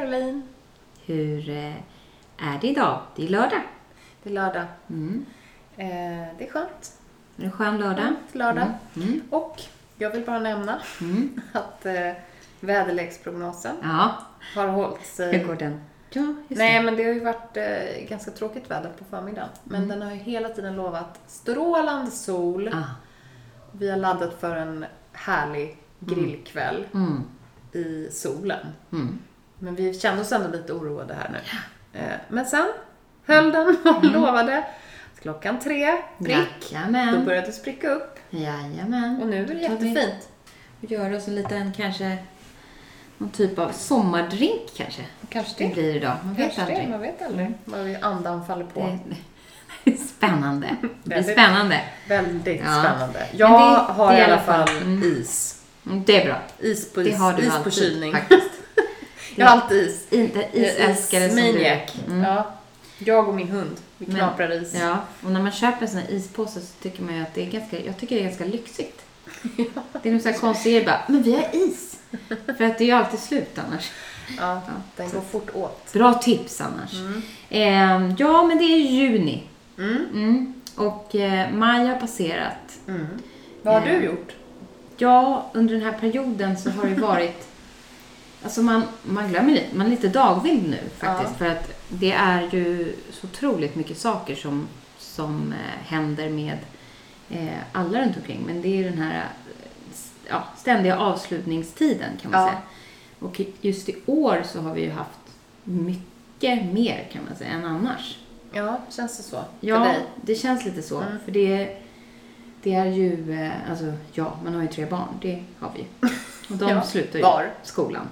Caroline! Hur eh, är det idag? Det är lördag. Det är lördag. Mm. Eh, det är skönt. Är det en skön lördag? Det är lördag. Mm. Och jag vill bara nämna Mm. att eh, väderleksprognosen Ja, har hållit hur sig... går den? Ja, Nej, men det har ju varit eh, ganska tråkigt väder på förmiddagen. Men den har ju hela tiden lovat strålande sol. det. Ah. Vi har laddat för en härlig grillkväll Mm. i solen. Mm. Men vi kände oss ändå lite oroade här nu. Eh, men sen höll den och lovade. Klockan tre, prick, då Jajamän. började det spricka upp. Jajamän. Och nu är det Då vi- jättefint. Och gör oss en liten, kanske, någon typ av sommardrink kanske. Kanske Det det. blir idag. Man vet Kanske det, aldrig. man vet aldrig vad vi andan faller på. Det det är spännande. Det blir spännande. Väldigt Ja. spännande. Jag det- har det i alla fall- mm. is. Mm, Det är bra. Is på, Det is, har du is på kylning. faktiskt. Jag har alltid is. Inte isälskare som du. Mm. Ja. Jag och min hund, vi knaprar is. Ja, och när man köper en sån här ispåse så tycker man ju att det är ganska, jag tycker det är ganska lyxigt. Det är nog så konstigt, bara, men vi har is. För att det är ju alltid slut annars. Ja, Ja, den så- går fort åt. Bra tips annars. Mm. Ehm, ja, men det är juni. Mm. Mm. Och eh, maj har passerat. Mm. Vad har Ja. du gjort? Ja, under den här perioden så har det varit... Alltså man, man glömmer lite, man är lite dagvild nu faktiskt. För att det är ju så otroligt mycket saker som, som eh, händer med eh, alla runt omkring. Men det är ju den här eh, ja, ständiga avslutningstiden kan man Ja. säga. Och just i år så har vi ju haft mycket mer kan man säga än annars. Ja, känns det så? För Ja, dig? det känns lite så. Mm. För det, det är ju, eh, alltså ja, man har ju tre barn, det har vi ju. Och de Ja, slutar ju var? skolan.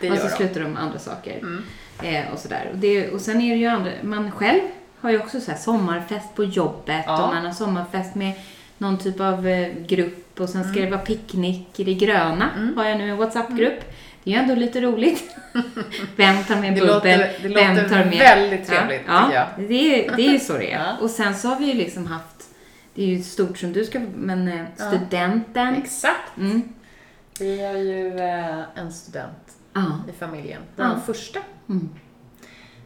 Det och så de. slutar de med andra saker. Mm. Eh, och sådär. Och, det, och sen är det ju andra, man själv har ju också så här sommarfest på jobbet Ja. och man har sommarfest med någon typ av eh, grupp och sen ska Mm. det vara picknick i det gröna. Mm. Har jag nu en WhatsApp-grupp. Det är ju ändå lite roligt. Vem tar med Det bubbel? låter, det Vem låter tar med? väldigt trevligt ja, tycker jag. ja, det, är, det är ju så det är. Ja. Och sen så har vi ju liksom haft, det är ju stort som du ska, men eh, Ja. studenten. Exakt. Mm. Vi har ju eh, en student Ja. I familjen. Den Ja. första. Mm.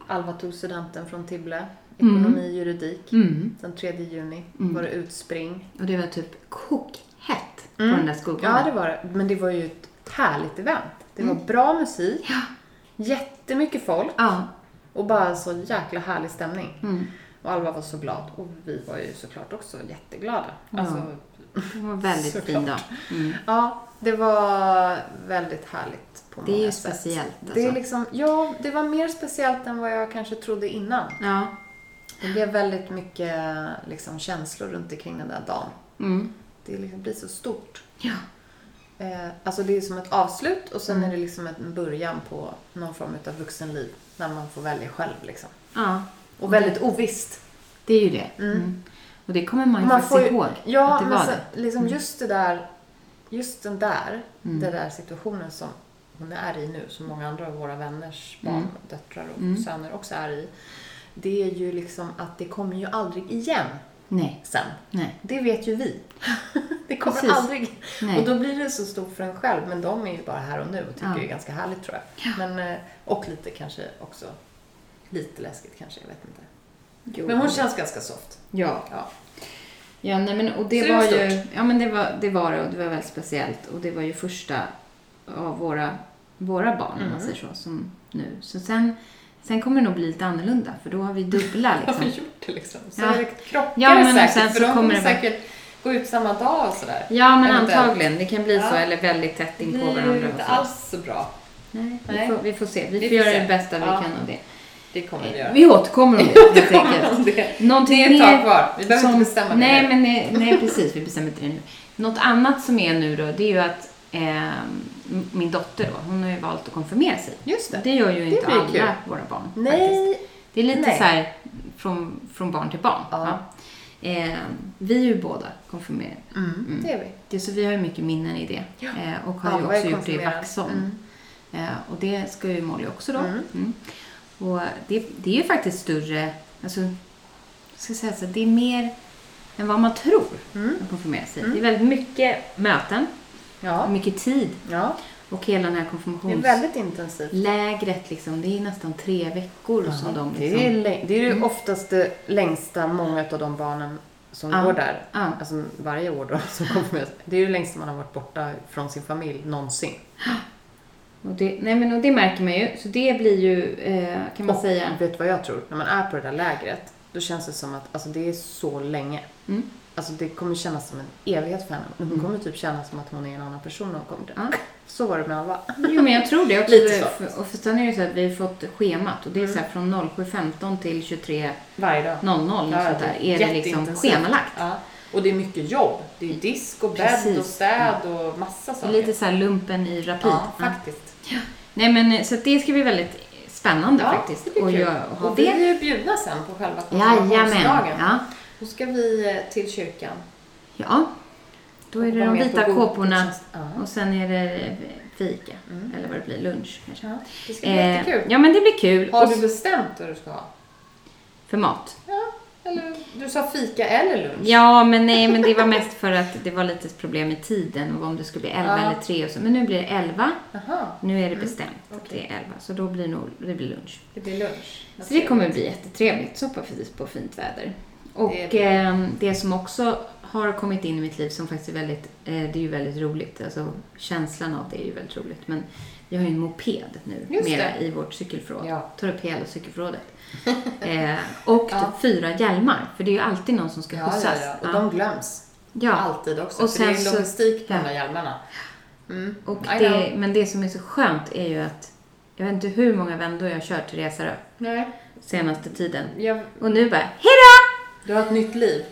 Alva tog studenten från Tibble. Mm. Ekonomi, juridik. Mm. Den 3 juni Mm. var det utspring. Och det var typ kokhett Mm. på den där skolgården. Ja, det var det. Men det var ju ett härligt event. Det var Mm. bra musik, Ja. jättemycket folk Ja. och bara så jäkla härlig stämning. Mm. Och Alva var så glad och vi var ju såklart också jätteglada. Ja. Alltså, Det var väldigt fin Såklart. dag. Mm. ja, det var väldigt härligt på Det är ju sätt. speciellt alltså. Det är liksom, ja, det var mer speciellt än vad jag kanske trodde innan. Ja. Det blev väldigt mycket liksom, känslor runt omkring den där dagen. Mm. Det liksom blir så stort. Ja. Eh, alltså det är som ett avslut och sen Mm. är det liksom en början på någon form av vuxenliv. När man får välja själv liksom. ja. Och väldigt ovisst. Det är ju det. Mm. Mm. Och det kommer man ju Man faktiskt ju- ihåg. Ja, att det men var sen, det. liksom Mm. just det där, just den där, Mm. den där situationen som hon är i nu, som många andra av våra vänners barn, Mm. döttrar och Mm. söner också är i. Det är ju liksom att det kommer ju aldrig igen Nej. sen. Nej. Det vet ju vi. det kommer Precis. aldrig. Nej. Och då blir det så stort för en själv, men de är ju bara här och nu och tycker Ja. det är ganska härligt tror jag. Men, eh, och lite kanske också, lite läskigt kanske, jag vet inte. Jo. Men hon känns ganska soft. Ja. Ja. Ja, nej men och det Så det var var ju, ja men det var, det var det och det var väldigt speciellt och det var ju första av våra, våra barn om man Mm. säger så, som nu. Så sen, sen kommer det nog bli lite annorlunda för då har vi dubbla Har vi liksom. gjort det liksom? Så Ja. det krockar Ja, det men säkert, sen för så de kommer det säkert gå ut samma dag och sådär. Ja men Eventuellt. antagligen, det kan bli Ja. så eller väldigt tätt Det in på blir varandra. ju och inte alls så bra. Nej, vi Nej. får, vi får se. Vi, Vi får göra se. det bästa vi Ja. kan av det. Det kommer vi göra. Vi återkommer om det helt enkelt. det, Någonting det är ett tag kvar. Vi behöver som- inte bestämma det nej, nu. men nej, nej, precis. Vi bestämmer inte det nu. Något annat som är nu då, det är ju att eh, min dotter då, hon har ju valt att konfirmera sig. Just det. Det gör ju inte blir alla kul. våra barn. Faktiskt. Nej. Det är lite Nej. så här från, från barn till barn. Ja. Eh, vi är ju båda konfirmerade. Mm, det är vi. Det, så vi har ju mycket minnen i det. Ja. Eh, och har ju också gjort det i. Vaxholm. Mm. Eh, och det ska ju Molly också då. Mm. Mm. Och det, det är ju faktiskt större, alltså, jag ska säga så, det är mer än vad man tror Mm. att konfirmera sig. Mm. Det är väldigt mycket möten, Ja. mycket tid ja, och hela den här det är väldigt intensivt. liksom, det är nästan tre veckor som de Det är, liksom... det är ju Mm. oftast det längsta många av de barnen som Ja. går där, Ja. alltså varje år då, som konfirmeras. Det är ju det längsta man har varit borta från sin familj någonsin. Och det, nej men och det märker man ju, så det blir ju, eh, kan man och säga, vet du vad jag tror? När man är på det där lägret, då känns det som att alltså, det är så länge. Mm. Alltså det kommer kännas som en evighet för henne. Hon Mm. kommer typ känna som att hon är en annan person när hon kommer dit. Ja. Så var det med Alva. Jo, men jag tror det också. Lite så. Och för sen är det så att vi har fått schemat och det är så här Mm. från 07.15 till 23.00 Varje dag. något sånt där. Är det liksom schemalagt. Ja. Och det är mycket jobb. Det är disk och bädd Precis. och städ och massa saker. lite så här lumpen i rapid. ja, Ja. faktiskt. Nej men eh, så det ska bli väldigt spännande Ja, faktiskt. det blir Och kul. göra- och Och vi är ju bjudna sen på själva Jajamän. konfirmationsdagen. Ja. Då ska vi eh, till kyrkan. ja. Då är det de med vita kåporna och sen är det eh, fika. Mm. Eller vad det blir, lunch kanske. ja, det ska bli Eh, jättekul. ja men det blir kul. Har du bestämt vad du ska ha? För mat. Ja, eller du sa fika eller lunch. Ja, men nej, men det var mest för att det var lite problem i tiden och om det skulle bli 11 Ja. eller 3 och så. Men nu blir det 11. Jaha, Nu är det bestämt att Mm. Okej. det är 11. Så då blir nog, det blir lunch. det blir lunch. Så det kommer bli jättetrevligt. Så precis på fint väder. Och Det bra. det som också har kommit in i mitt liv som faktiskt är väldigt, eh, det är ju väldigt roligt. Alltså känslan av det är ju väldigt roligt. Men vi har ju en moped nu Just mera det. i vårt cykelförråd. Ja. Tar upp hela cykelförrådet. eh, och Ja. fyra hjälmar. För det är ju alltid någon som ska Ja, ja, skjutsas. ja. Och Ja. de glöms. Ja. Alltid också. Och för det är ju logistik på ja. de där hjälmarna. Mm. Och det, men det som är så skönt är ju att jag vet inte hur många vändor jag har kört till Resarö Nej. senaste tiden. Jag, Och nu bara, hejdå! Du har ett nytt liv.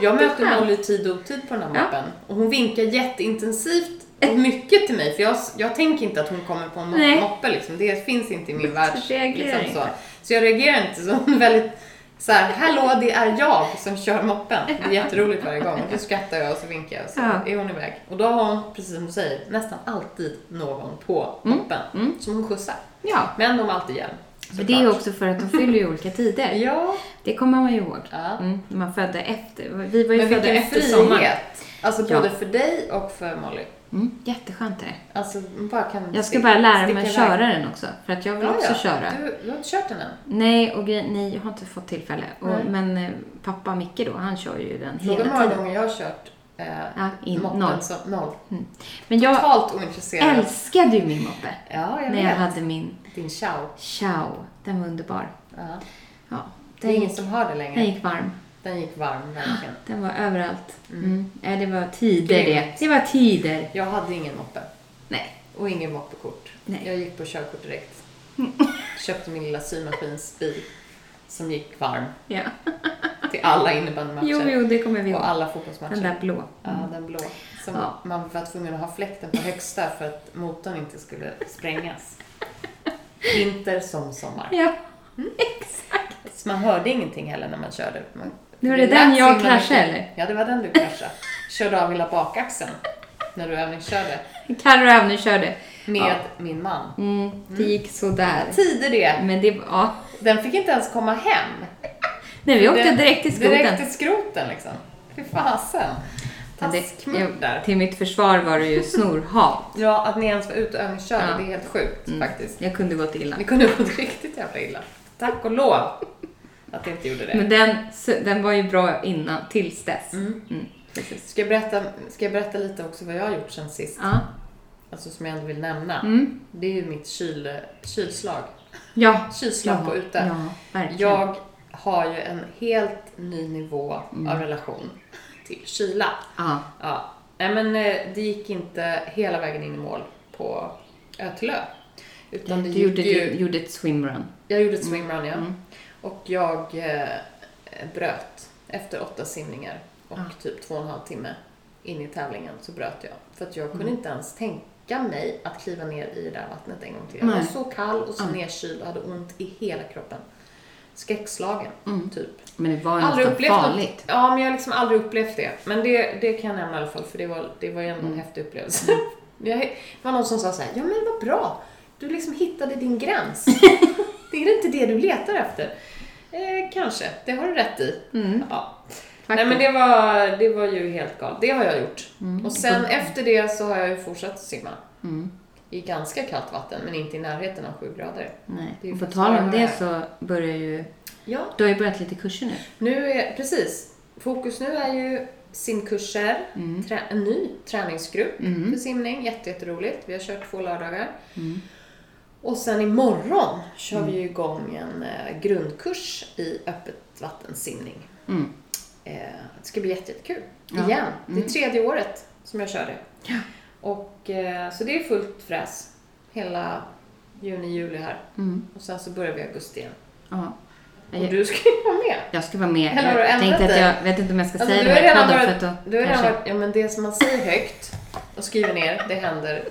Jag möter Molly i tid och otid på den här Ja. moppen. Och hon vinkar jätteintensivt och mycket till mig. För jag, jag tänker inte att hon kommer på en Nej. moppe liksom. Det finns inte i min värld. Liksom så. inte. så jag reagerar inte. Så hon är väldigt så här, hallå det är jag som kör moppen. Det är jätteroligt varje gång. Och då skrattar jag och så vinkar jag och så Ja. är hon iväg. Och då har hon, precis som du säger, nästan alltid någon på moppen mm. som hon skjutsar. Ja, Men de har alltid hjälm. Men det är också för att de fyller ju olika tider. Ja. Det kommer man ju ihåg. ja. Mm, man födde efter. Vi var ju Men födda efter frihet. sommaren. Alltså Ja. både för dig och för Molly. Mm, jätteskönt är det. Alltså bara kan Jag ska bara lära mig att köra den också. För att jag vill Ja, också ja. köra. Du, du har inte kört den än? Nej, och nej, jag har inte fått tillfälle. Och, men eh, pappa Micke då, han kör ju den Fråga hela hur många tiden. gånger jag har kört eh, Ja, in, moppen noll. som noll. Men jag Totalt ointresserad. älskade ju min moppe. Ja, jag när jag vet. hade min Din chow. Ciao. Den var underbar. Ja. Ja, Det är den ingen gick, som har det längre. den gick varm. Den gick varm, verkligen. Den var överallt. Mm. Mm. Ja, det var tider det. Grymt. Det var tider. Jag hade ingen moppe. Nej. Och ingen moppekort. Nej. Jag gick på körkort direkt. Köpte min lilla symaskinsbil som gick varm Ja. till alla innebandymatcher. Jo, jo, det kommer vi ihåg. Och alla fotbollsmatcher. Den där blå. Ja, den blå. Som Ja. man var tvungen att ha fläkten på högsta för att motorn inte skulle sprängas. Vinter som sommar. Ja, Mm. exakt. Så man hörde ingenting heller när man körde. Man, Nu var det det den jag kraschade, eller? Ja, det var den du kraschade. Körde av hela bakaxeln när du övningskörde Carro övningskörde. Med Ja. min man. Mm, det gick sådär. Tider det. Men det. Ja. Den fick inte ens komma hem. Nej, vi åkte Den- direkt till skogen. Direkt till skroten liksom. Fy fasen. Där. Till mitt försvar var det ju snorhat. Ja, att ni ens var ute och övningskörde, Ja. det är helt sjukt Mm. faktiskt. Jag kunde gått illa. Det kunde gått riktigt jävla illa. Tack och lov att det inte gjorde det. Men den, den var ju bra innan, tills dess. Mm. Mm, precis. Ska, jag berätta, ska jag berätta lite också vad jag har gjort sen sist? Ja. Alltså som jag ändå vill nämna. Mm. Det är ju mitt kyl, kylslag. Ja. Kylslag på ute. Ja, verkligen. Jag har ju en helt ny nivå Mm. av relation till kyla. Ja. Ja, nej men eh, det gick inte hela vägen in i mål på Ö till Ö. Utan Du gjorde, ju, du gjorde ett swimrun. jag gjorde ett swimrun, ja. Mm. Och jag eh, bröt efter åtta simningar och Ah. typ två och en halv timme in i tävlingen så bröt jag. För att jag kunde Mm. inte ens tänka mig att kliva ner i det där vattnet en gång till. Jag Nej. var så kall och så Ah. nedkyld och hade ont i hela kroppen. Skräckslagen, Mm. typ. Men det var ju Aldrig nästan upplevt farligt. Något, ja, men jag har liksom aldrig upplevt det. Men det, det kan jag nämna i alla fall, för det var, det var ju ändå en Mm. häftig upplevelse. Jag, det var någon som sa så här, ja men vad bra, du liksom hittade din gräns. det är inte det du letar efter. Eh, kanske, det har du rätt i. Mm. Ja. Nej men det var, det var ju helt galet. Det har jag gjort. Mm. Och sen efter det så har jag ju fortsatt simma. Mm. I ganska kallt vatten, men inte i närheten av 7 grader. Nej. Och på tal om det så börjar ju... Ja, Du har ju börjat lite kurser nu. nu är, precis. Fokus nu är ju simkurser, Mm. trä, en ny träningsgrupp Mm. för simning. Jätte, jätteroligt. Vi har kört två lördagar. Mm. Och sen imorgon kör vi ju igång en eh, grundkurs i öppet vattensimning. Mm. Eh, det ska bli jätte, jättekul. Ja. Igen. Det är Mm. tredje året som jag kör det. Ja. Och, eh, så det är fullt fräs hela juni, juli här. Mm. Och sen så börjar vi i augusti igen. Ja. Och du ska ju vara med. jag ska vara med. Eller har du Jag tänkte att jag vet inte om jag ska Alltså, säga det här podden för att då Du har redan varit, ja men det som man säger högt och skriver ner, det händer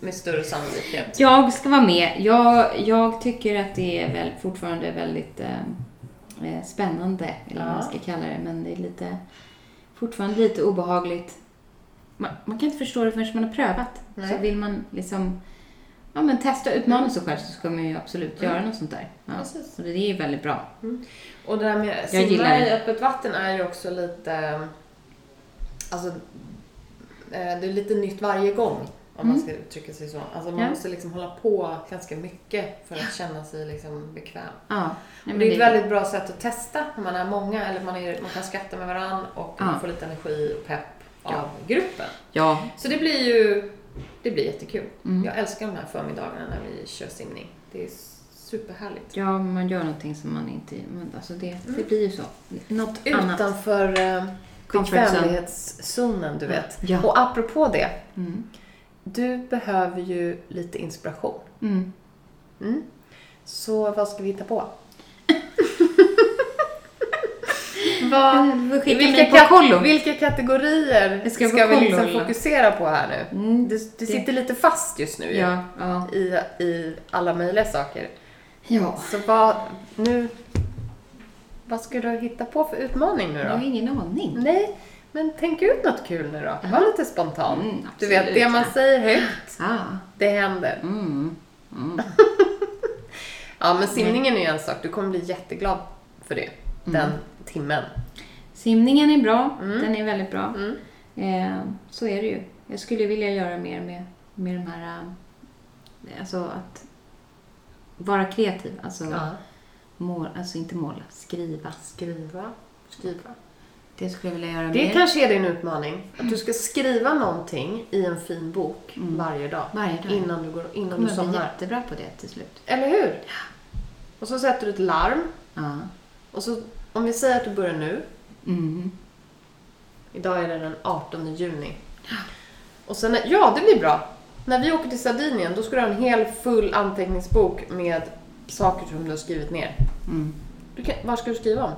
med större sannolikhet. Jag ska vara med. Jag, jag tycker att det är väl fortfarande väldigt eh, spännande, eller vad man Ja. ska kalla det. Men det är lite, fortfarande lite obehagligt. Man, man kan inte förstå det förrän man har prövat. Nej. Så vill man liksom ja, men testa och utmana sig själv så ska man ju absolut Mm. göra något sånt där. Ja. Precis. Så det är ju väldigt bra. Och det där med att simma i öppet vatten är ju också lite... Alltså, eh, det är lite nytt varje gång. Om man Mm. ska uttrycka sig så. Alltså man Ja. måste liksom hålla på ganska mycket för att känna sig liksom bekväm. Ja. Nej, det är ett väldigt bra sätt att testa när man är många eller man, är, man kan skratta med varandra och Ja. man får lite energi och pepp av gruppen. Ja. Så det blir ju det blir jättekul. Mm. Jag älskar de här förmiddagarna när vi kör simning. Det är superhärligt. Ja, man gör någonting som man inte... Men alltså det, det Mm. blir ju så. Något annat. Utanför eh, bekvämlighetszonen, du vet. Ja. Och apropå det, Mm. Du behöver ju lite inspiration. Mm. Mm. Så vad ska vi hitta på? vad, Du vilka, kat- vilka kategorier Jag ska, ska vi liksom fokusera på här nu? Mm. Det, det sitter lite fast just nu Ja, ja. i, i alla möjliga saker. Ja. Så vad, nu, vad ska du hitta på för utmaning nu Jag då? har ingen aning. Nej, men tänk ut något kul nu då. Var lite spontan. Mm, du vet, det man säger högt, Ah. det händer. Mm. Mm. Ja, men simningen är ju en sak. Du kommer bli jätteglad för det. Den Mm. timmen. Simningen är bra. Mm. Den är väldigt bra. Mm. Eh, så är det ju. Jag skulle vilja göra mer med, med de här... eh, Alltså att vara kreativ. Alltså, Ja. mål, alltså inte måla, skriva. Skriva. Skriva. Det skulle jag vilja göra Det mer. kanske är din utmaning. Att du ska skriva någonting i en fin bok Mm. varje dag. Varje dag. Innan du, går, innan kommer du jag bli somnar. jättebra på det till slut. Eller hur? Och så sätter du ett larm. Ja. Och så, om vi säger att du börjar nu. Mm. Idag är det den 18 juni. Och sen, ja det blir bra. När vi åker till Sardinien då ska du ha en hel full anteckningsbok med saker som du har skrivit ner. Mm. Du kan, vad ska du skriva om?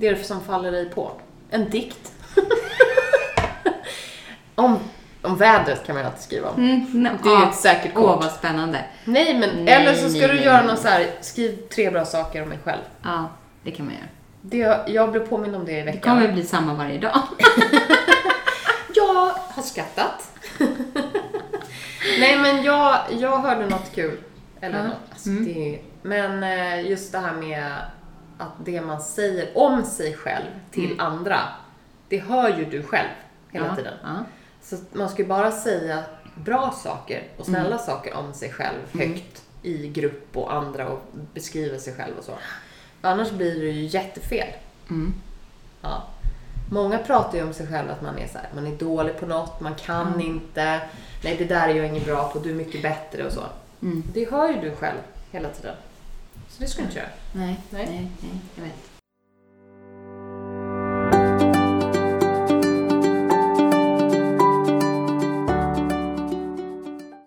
Det är det som faller dig på. En dikt. om, om vädret kan man ju alltid skriva om. Mm. no, Det är ju ja. ett säkert Åh, kort. vad spännande. Nej men, Nej, eller så ska nej, du nej, göra någon så här, skriv tre bra saker om mig själv. Ja, det kan man göra. Det, jag blev påmind om det i Det veckan. kommer bli samma varje dag. Jag har skrattat. Nej men jag, jag hörde något kul. Eller Ja. något. Alltså, Mm. det, men eh, just det här med att det man säger om sig själv till Mm. andra, det hör ju du själv hela ja. tiden. Ja. Så man ska ju bara säga bra saker och snälla Mm. saker om sig själv högt i grupp och andra och beskriva sig själv och så. Annars blir det ju jättefel. Mm. Ja. Många pratar ju om sig själv att man är så här, man är dålig på något, man kan Mm. inte, nej det där är jag ingen bra på, du är mycket bättre och så. Mm. Det hör ju du själv hela tiden. Så det ska du inte göra. Nej, Nej. nej, nej, jag vet.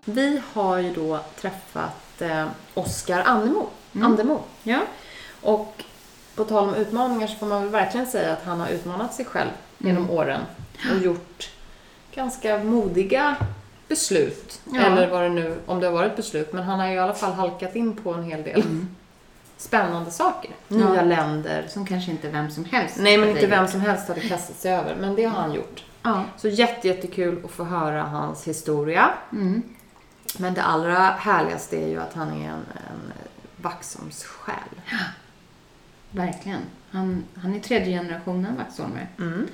vi har ju då träffat eh, Oskar Annemo. Mm. Andemo. Ja. Och på tal om utmaningar så får man väl verkligen säga att han har utmanat sig själv genom Mm. åren och gjort ganska modiga beslut. Ja. Eller vad det nu, om det har varit beslut, men han har ju i alla fall halkat in på en hel del Mm. Spännande saker. Ja. Nya länder. Som kanske inte vem som helst Nej, men inte vem som helst hade kastat sig över, men det har han gjort. Ja. Så jätte, jättekul att få höra hans historia. Mm. Men det allra härligaste är ju att han är en, en Vaxholmssjäl. Verkligen. Han, han är tredje generationen vaxholmare. Mm.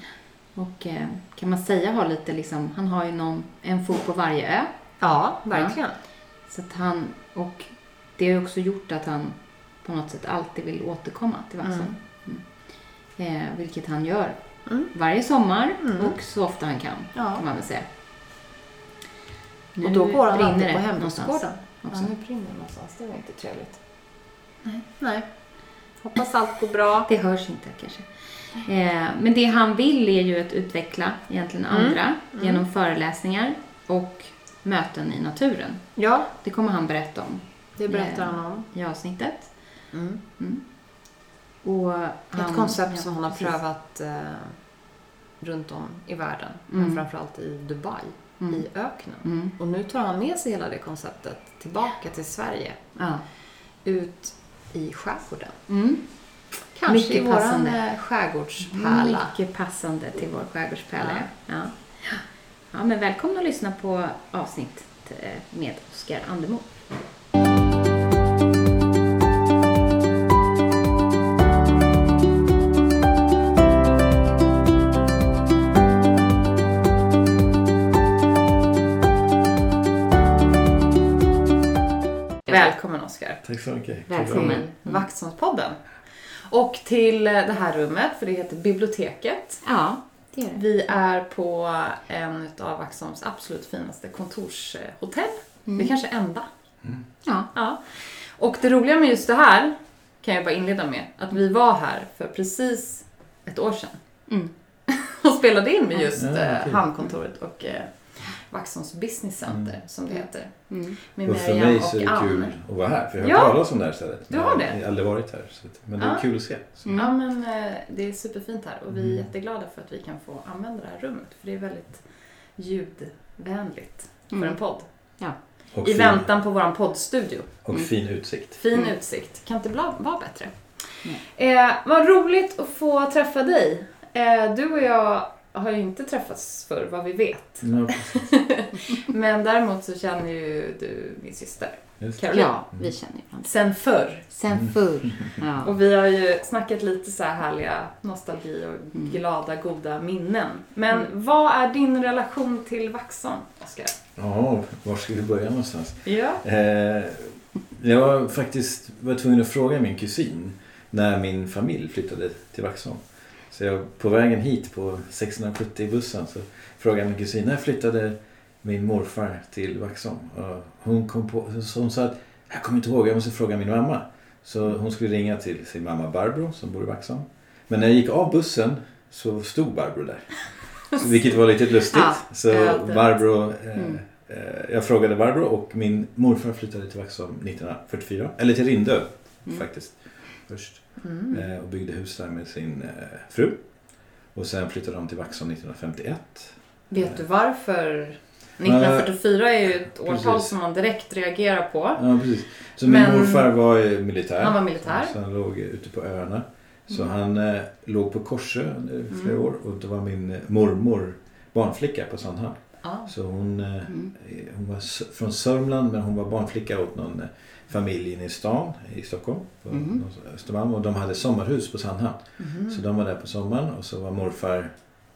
Och eh, kan man säga har lite liksom, han har ju någon, en fot på varje ö. Ja, verkligen. Så att han, och det har ju också gjort att han på något sätt alltid vill återkomma till Vaxholm. Mm. Eh, vilket han gör Mm. varje sommar Mm. och så ofta han kan, Ja. kan man väl säga. Och då går han alltid på någonstans hembygdsgården. Ja, nu brinner det någonstans. Det var inte trevligt. Nej. Nej. Hoppas allt går bra. Det hörs inte kanske. Eh, men det han vill är ju att utveckla egentligen Mm. andra genom föreläsningar och möten i naturen. Ja, Det kommer han berätta om det berättar Ja. han om. i avsnittet. Mm. Och Ett han- koncept ja, som han har precis. prövat eh, runt om i världen. Mm. Men framförallt i Dubai, Mm. i öknen. Mm. Och nu tar han med sig hela det konceptet tillbaka till Sverige. Ja. Ut i skärgården. Mm. Kanske Mycket i passande. eh, skärgårdspärla. Mycket passande till vår skärgårdspärla. Ja. Ja. ja, men välkomna att lyssna på avsnitt eh, med Oskar Andemo. Tack så mycket. Välkommen. Till Vaxholmspodden. Och till eh, det här rummet, för det heter biblioteket. Ja, det är det. Vi är på en av Vaxholms absolut finaste kontorshotell. Det är kanske enda. Ja. Ja. Och det roliga med just det här kan jag bara inleda med att vi var här för precis ett år sedan Mm. och spelade in med just Ja, eh. Hamnkontoret och eh, Vaxholms Business Center som det heter. Mm. Med Och för Miriam mig så är och det kul att vara här. För jag har Ja. hört talas om det här stället. Du har det? Jag har aldrig varit här. Så men det är Ja. kul att se. Mm. Ja men eh, det är superfint här och vi är Mm. jätteglada för att vi kan få använda det här rummet. För det är väldigt ljudvänligt för Mm. en podd. Och, I fin, väntan på våran poddstudio. och fin utsikt. Fin Mm. utsikt. Kan inte vara bättre. Eh, vad roligt att få träffa dig. Eh, du och jag har ju inte träffats förr, vad vi vet. Precis. Men däremot så känner ju du min syster. Caroline. Ja, vi känner ju varandra. Sen förr. Sen förr. Ja. Och vi har ju snackat lite så här härliga nostalgi och Mm. glada, goda minnen. Men vad är din relation till Vaxholm, Oskar? Ja, var ska vi börja någonstans? Ja. Eh, jag var faktiskt var tvungen att fråga min kusin när min familj flyttade till Vaxholm. Så jag, på vägen hit på 670 bussen så frågade min kusin när flyttade min morfar till Vaxholm? Och hon, kom på, så hon sa att jag kommer inte ihåg, jag måste fråga min mamma. Så hon skulle ringa till sin mamma Barbro som bor i Vaxholm. Men när jag gick av bussen så stod Barbro där. Vilket var lite lustigt. Ja, så Barbro eh, Mm. Eh, Jag frågade Barbro och min morfar flyttade till Vaxholm 1944. Eller till Rindö Mm. faktiskt. Först. Mm. Eh, Och byggde hus där med sin eh, fru. Och sen flyttade de till Vaxholm 1951. Vet du varför? 1944 är ju ett årtal Precis. som man direkt reagerar på. Ja, precis. Så min Men- morfar var militär. Han var militär. Så han låg ute på öarna. Så Mm. han eh, låg på Korsö under flera Mm. år. Och då var min eh, mormor barnflicka på Sandhamn. Ja. Så hon, eh, Mm. hon var från Sörmland men hon var barnflicka åt någon familj inne i stan i Stockholm. På någon Östermalm. Och de hade sommarhus på Sandhamn. Mhm. Så de var där på sommaren och så var morfar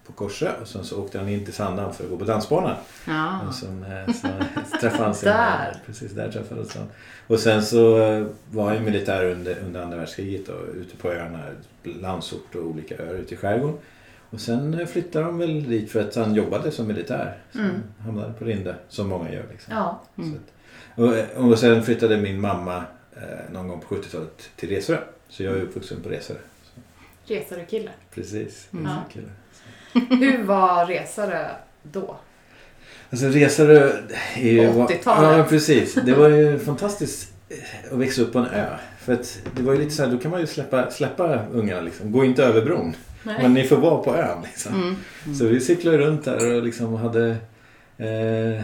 på Korsö och sen så åkte han in till Sandhamn för att gå på dansbanan. Ja. Och sen eh, så träffade han sin Där. Precis, där träffades de. Och sen så eh, var han ju militär under, under andra världskriget och ute på öarna, Landsort och olika öar ute i skärgården. Och sen eh, flyttade de väl dit för att han jobbade som militär. Så Mm. han hamnade på Rinde, som många gör. Liksom. Ja. Mm. Så att, och, och sen flyttade min mamma eh, någon gång på 70-talet till Reserö. Så jag är uppvuxen på Reserö. Resare kille. Precis. Mm. så kul. Hur var resare då? Alltså Resarö är ju... 80-talet. Ja, precis. Det var ju fantastiskt eh, att växa upp på en ö. För att det var ju lite så här, då kan man ju släppa, släppa ungarna liksom. Gå inte över bron. Nej. Men ni får vara på ön liksom. Mm. Så vi cyklade runt där och liksom hade eh,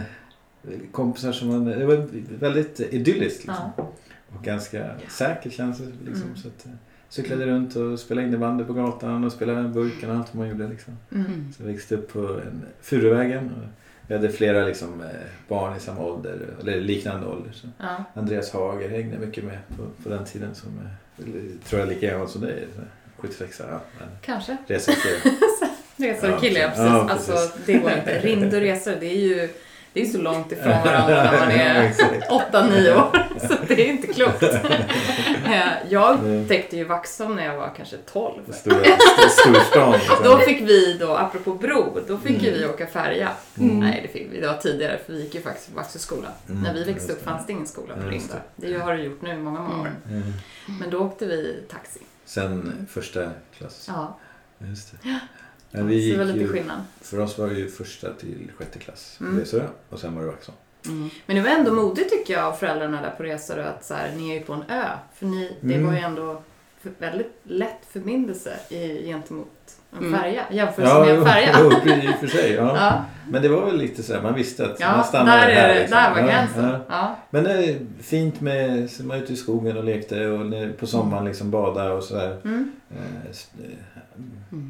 kompisar som man... Det var väldigt idylliskt liksom. Ja. Och ganska säker känsla liksom. Mm. Så att, eh, cyklade runt och spelade innebandy på gatan och spelade burken och allt man gjorde liksom. Mm. Så jag växte upp på en Furuvägen. Och vi hade flera liksom, eh, barn i samma ålder, eller liknande ålder. Så Ja. Andreas Hager hängde mycket med på, på den tiden. Som, eh, tror jag är lika gammal som dig. så 76 ja. Men Kanske. resor Resor Ja, och killar, ja, precis. precis. Ja, precis. Alltså, det går inte. Rind och resor, det är ju det är så långt ifrån varandra när man är exakt. 8-9 år. Så det är inte klokt. Eh, Jag Mm. täckte ju Vaxholm när jag var kanske 12. Stora, storstan. Liksom. Då fick vi då, apropå bro, då fick ju Mm. vi åka färja. Mm. Nej, det fick vi. Det var tidigare för vi gick ju faktiskt på Vaxholmsskolan. Mm, När vi växte upp fanns det ingen skola på Ringdö. Det har det gjort nu i många, många år. Mm. Men då åkte vi taxi. Sen första klass. Ja, Just det. Men vi det var gick ju, skillnad. för oss var det ju första till sjätte klass på Mm. Resö och sen var det Vaxholm. Mm. Men det var ändå modigt tycker jag av föräldrarna där på Resarö att så här, ni är ju på en ö. För ni, det Mm. var ju ändå väldigt lätt förbindelse i, gentemot en Mm. färja. Jämfört med en färja. jo, i och för sig. Ja. Ja, Men det var väl lite så här, man visste att man ja stannade där, är här. det, liksom. där var Ja, gränsen. ja. Ja. Men det är fint med, man är ute i skogen och lekte och när- på sommaren liksom bada och sådär. Mm. Eh, eh,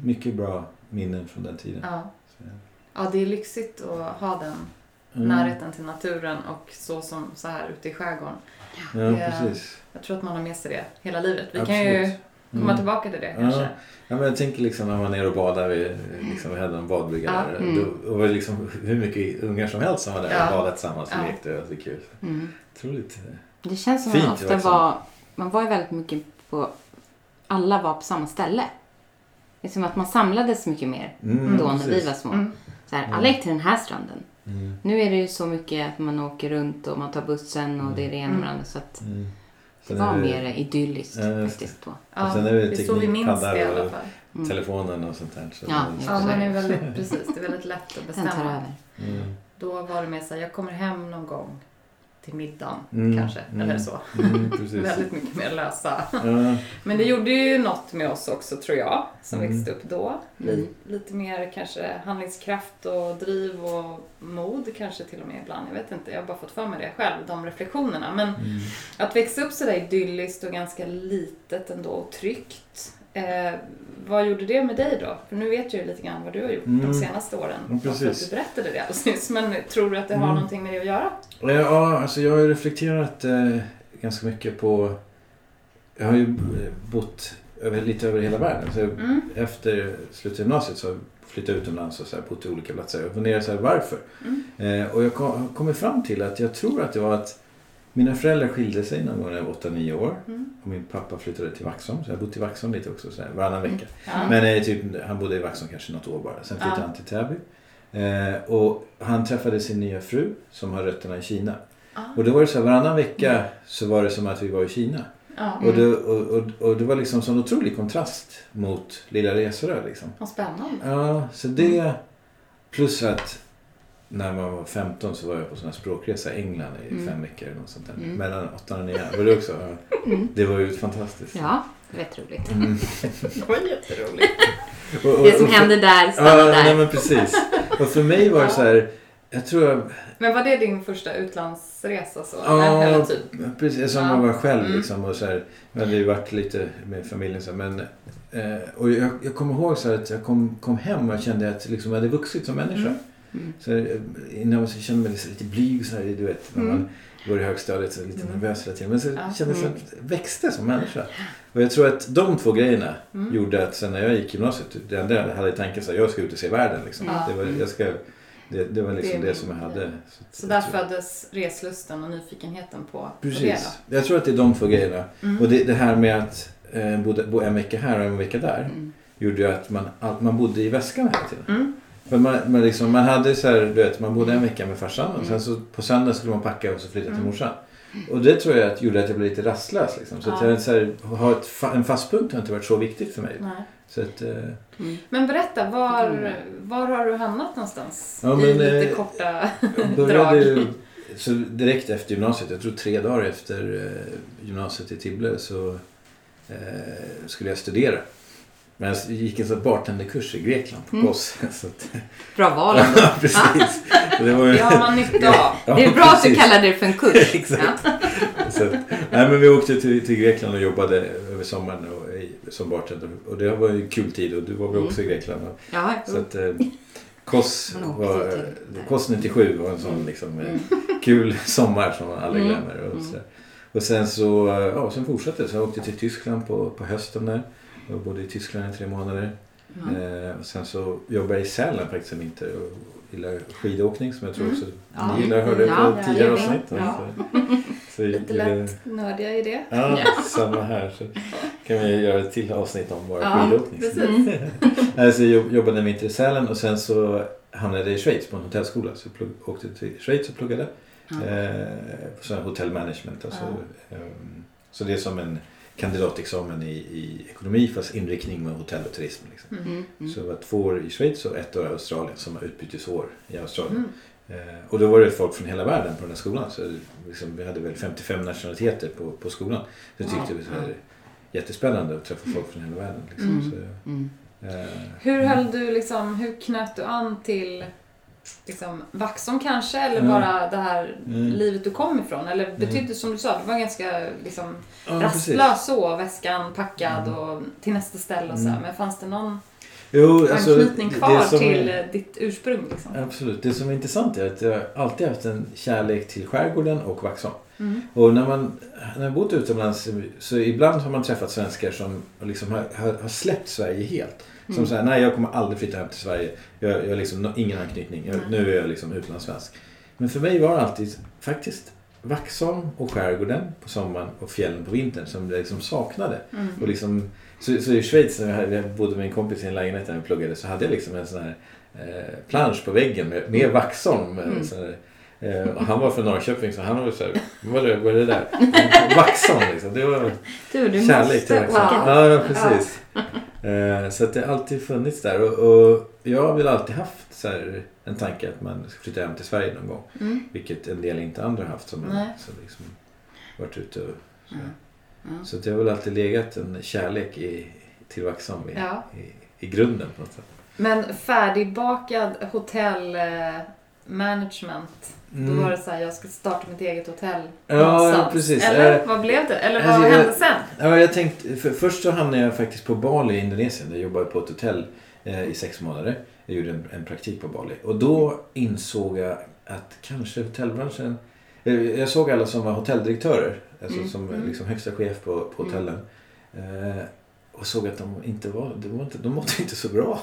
mycket bra minnen från den tiden. Ja. Ja, det är lyxigt att ha den mm. närheten till naturen och så som så här ute i skärgården. Ja, Det- precis. Jag tror att man har med sig det hela livet. Vi kan Absolut. ju komma Mm. tillbaka till det Ja. kanske. Ja, men jag tänker liksom när man är och badar vid, liksom, vi hade en badbrygga Ja. där. Mm. Då, och liksom hur mycket ungar som helst som var där Ja. och badade tillsammans och Ja. lekte. Och det är kul. Mm. Otroligt. Det känns som Fint, man ofta liksom. var... Man var ju väldigt mycket på... Alla var på samma ställe. Det är som att man samlades mycket mer Mm, då när vi precis. var små. Mm. Så här, Mm. alla gick till den här stranden. Mm. Nu är det ju så mycket att man åker runt och man tar bussen och det är det ena med Mm. det andra. Så att Mm. det var det mer idylliskt Ja, faktiskt då. Ja, sen är det det är så vi minns teknikpaddar det i alla och- fall. Mm. telefonen och sånt där. Så Ja, det- Ja, man är det. väldigt, precis, det är väldigt lätt att Den tar bestämma. över. Mm. Då var det mer så här, jag kommer hem någon gång till middagen Mm, kanske, mm. eller så. Mm, väldigt mycket mer lösa. Ja, Men det gjorde ju något med oss också tror jag, som Mm. växte upp då. Li- Mm. Lite mer kanske handlingskraft och driv och mod kanske till och med ibland. Jag vet inte, jag har bara fått för mig det själv, de reflektionerna. Men mm. att växa upp sådär idylliskt och ganska litet ändå och tryggt. Eh, vad gjorde det med dig då? För nu vet jag ju lite grann vad du har gjort Mm. de senaste åren. Ja, för precis. du berättade det alldeles nyss. Men tror du att det har Mm. någonting med det att göra? Ja, alltså jag har ju reflekterat eh, ganska mycket på... Jag har ju eh, bott över, lite över hela världen. Så Mm. Efter slutet av gymnasiet så flyttade jag utomlands och så här, bott i olika platser. Jag funderade så här, varför? Mm. Eh, och jag kom, har kommit fram till att jag tror att det var att mina föräldrar skilde sig någon gång när jag var 8-9 år. Mm. Och min pappa flyttade till Vaxholm. Så jag bott i Vaxholm lite också, så här, varannan vecka. Ja. Men eh, typ, han bodde i Vaxholm kanske något år bara. Sen flyttade han till Täby. Eh, och han träffade sin nya fru som har rötterna i Kina. Ah. Och då var det så här, varannan vecka så var det som att vi var i Kina. Ja. Och, det, och, och, och det var liksom sån otrolig kontrast mot Lilla Resorö liksom. Vad spännande. Ja, så det plus att när man var 15 så var jag på sån här språkresa i England i Mm. fem veckor eller något sånt där. Mm. Mellan 8 och 9. Var det också? Mm. Det var ju fantastiskt. Ja, rätt roligt. Mm. Det var jätteroligt. Och, och, Det som hände där stannar Ja, nej där. men precis. Och för mig var det så här, jag tror jag, Men var det din första utlandsresa så? Ja, Eller typ? precis som Ja. man var själv Mm. liksom. Och så här, jag hade ju varit lite med familjen så här, men eh, och jag, jag kommer ihåg så här att jag kom, kom hem och jag kände att liksom, jag hade vuxit som människa. Mm. Mm. Så innan så kände jag mig lite blyg så här, du vet, när Mm. man går i högstadiet så är lite Mm. nervös hela tiden. Men så Ja. kände jag så Mm. att jag växte som människa. Och jag tror att de två grejerna Mm. gjorde att sen när jag gick gymnasiet, det enda jag hade i tanken så här, jag ska ut och se världen liksom. Ja. Det, var, jag ska, det, det var liksom Det det, som jag hade. Så jag där föddes reslusten och nyfikenheten på, på det Precis. Jag tror att det är de två grejerna. då? Mm. Och det, det här med att eh, bo, bo en vecka här och en vecka där Mm. gjorde ju att man, att man bodde i väskan hela tiden. Mm. För man, man, liksom, man hade så här, du vet, man bodde en vecka med farsan och Mm. sen så på söndag skulle man packa och så flytta till Mm. morsan. Och det tror jag att gjorde att jag blev lite rastlös. Liksom. Så att Ja. jag, så här, ha ett, en fast punkt har inte varit så viktigt för mig. Nej. Så att, eh, Men berätta, var, Mm. var har du hamnat någonstans? Ja, I men, lite eh, korta drag. ju, så direkt efter gymnasiet, jag tror tre dagar efter eh, gymnasiet i Tibble så eh, skulle jag studera. Men jag gick en sån bartenderkurs i Grekland på Mm. KOS. Så att, Bra val ändå. ja, precis. Det var ju, Det har man nytta av. Ja, Det är bra att du precis. kallar det för en kurs. Exakt. Så, att- nej, men vi åkte till, till Grekland och jobbade över sommaren och, som bartender. Och det var ju en kul tid och du var väl också i Grekland? va? Ja, Så att eh, KOS, var, KOS 97 var en sån liksom, eh, Mm. kul sommar som man aldrig Mm. glömmer. Och, Mm. så, och sen så eh, ja, sen fortsatte det. Så jag åkte till Tyskland på, på hösten där. Jag bodde i Tyskland i tre månader. Eh, och sen så jobbade jag i Sälen faktiskt en vinter och gillade skidåkning som jag tror Mm. också Ja. ni gillar hörde Ja, på tidigare avsnitt. Ja. Så, Lite lätt nördiga i det. Ja, Ja. samma här. Så kan vi göra ett till avsnitt om bara Ja, skidåkning. precis. Mm. alltså, jag jobbade en vinter i Sälen och sen så hamnade jag i Schweiz på en hotellskola. Så jag plugg, åkte till Schweiz och pluggade. Ja. Eh, på hotellmanagement. Alltså, ehm, så det är som en kandidatexamen i, i ekonomi fast inriktning med hotell och turism. Liksom. Mm. Mm. Så jag var två år i Schweiz och ett år i Australien som var utbytesår i Australien. Mm. Eh, och då var det folk från hela världen på den här skolan. Så liksom, vi hade väl 55 nationaliteter på, på skolan. Så tyckte det var så här, jättespännande att träffa folk från hela världen. Liksom. Mm. Så, Mm. eh, Hur höll du liksom, hur knöt du an till liksom, Vaxholm kanske? Eller Mm. bara det här Mm. livet du kom ifrån? Eller betydde som du sa, du var ganska liksom, ja, rastlös så, väskan packad Mm. och till nästa ställe och så här. Mm. Men fanns det någon Jo, alltså, anknytning kvar som till eh, ditt ursprung? Liksom? Absolut. Det som är intressant är att jag alltid haft en kärlek till skärgården och Vaxholm. Mm. Och när man när jag bott utomlands så ibland har man träffat svenskar som liksom har, har, har släppt Sverige helt. Som Mm. säger nej jag kommer aldrig flytta hem till Sverige. Jag, har liksom ingen anknytning. Jag, nu är jag liksom utlandssvensk. Men för mig var det alltid faktiskt Vaxholm och skärgården på sommaren och fjällen på vintern som jag liksom saknade. Mm. Och liksom, så, så i Schweiz när jag, bodde med en kompis i en lägenhet där jag pluggade så hade jag liksom en sån här eh, plansch på väggen med, med Vaxholm. eh, Mm. Här, eh, och han var från Norrköping så han var så här, vad är det, vad är det där? Vaxholm liksom. Det var Du, du kärlek måste till Vaxholm. åka. Ja, ja, precis. Eh, så att det har alltid funnits där. Och, och jag har väl alltid haft så en tanke att man ska flytta hem till Sverige någon gång. Mm. Vilket en del inte andra har haft som, Nej. som liksom varit ute och så. Ja. Ja. Så det har väl alltid legat en kärlek i, till Vaxholm i, Ja. i, i grunden på något sätt. Men färdigbakad hotell management. Då var det så här, jag ska starta mitt eget hotell Mm. Ja, precis. Eller Eh, vad blev det? Eller vad alltså, hände sen? Ja, jag tänkte, för, först så hamnade jag faktiskt på Bali i Indonesien. Jag jobbade på ett hotell eh, i sex månader. Jag gjorde en, en praktik på Bali. Och då insåg jag att kanske hotellbranschen... eh, Jag såg alla som var hotelldirektörer. Alltså Mm, som mm. liksom högsta chef på, på hotellen. Eh, och såg att de inte var, de, var inte, de mådde inte så bra.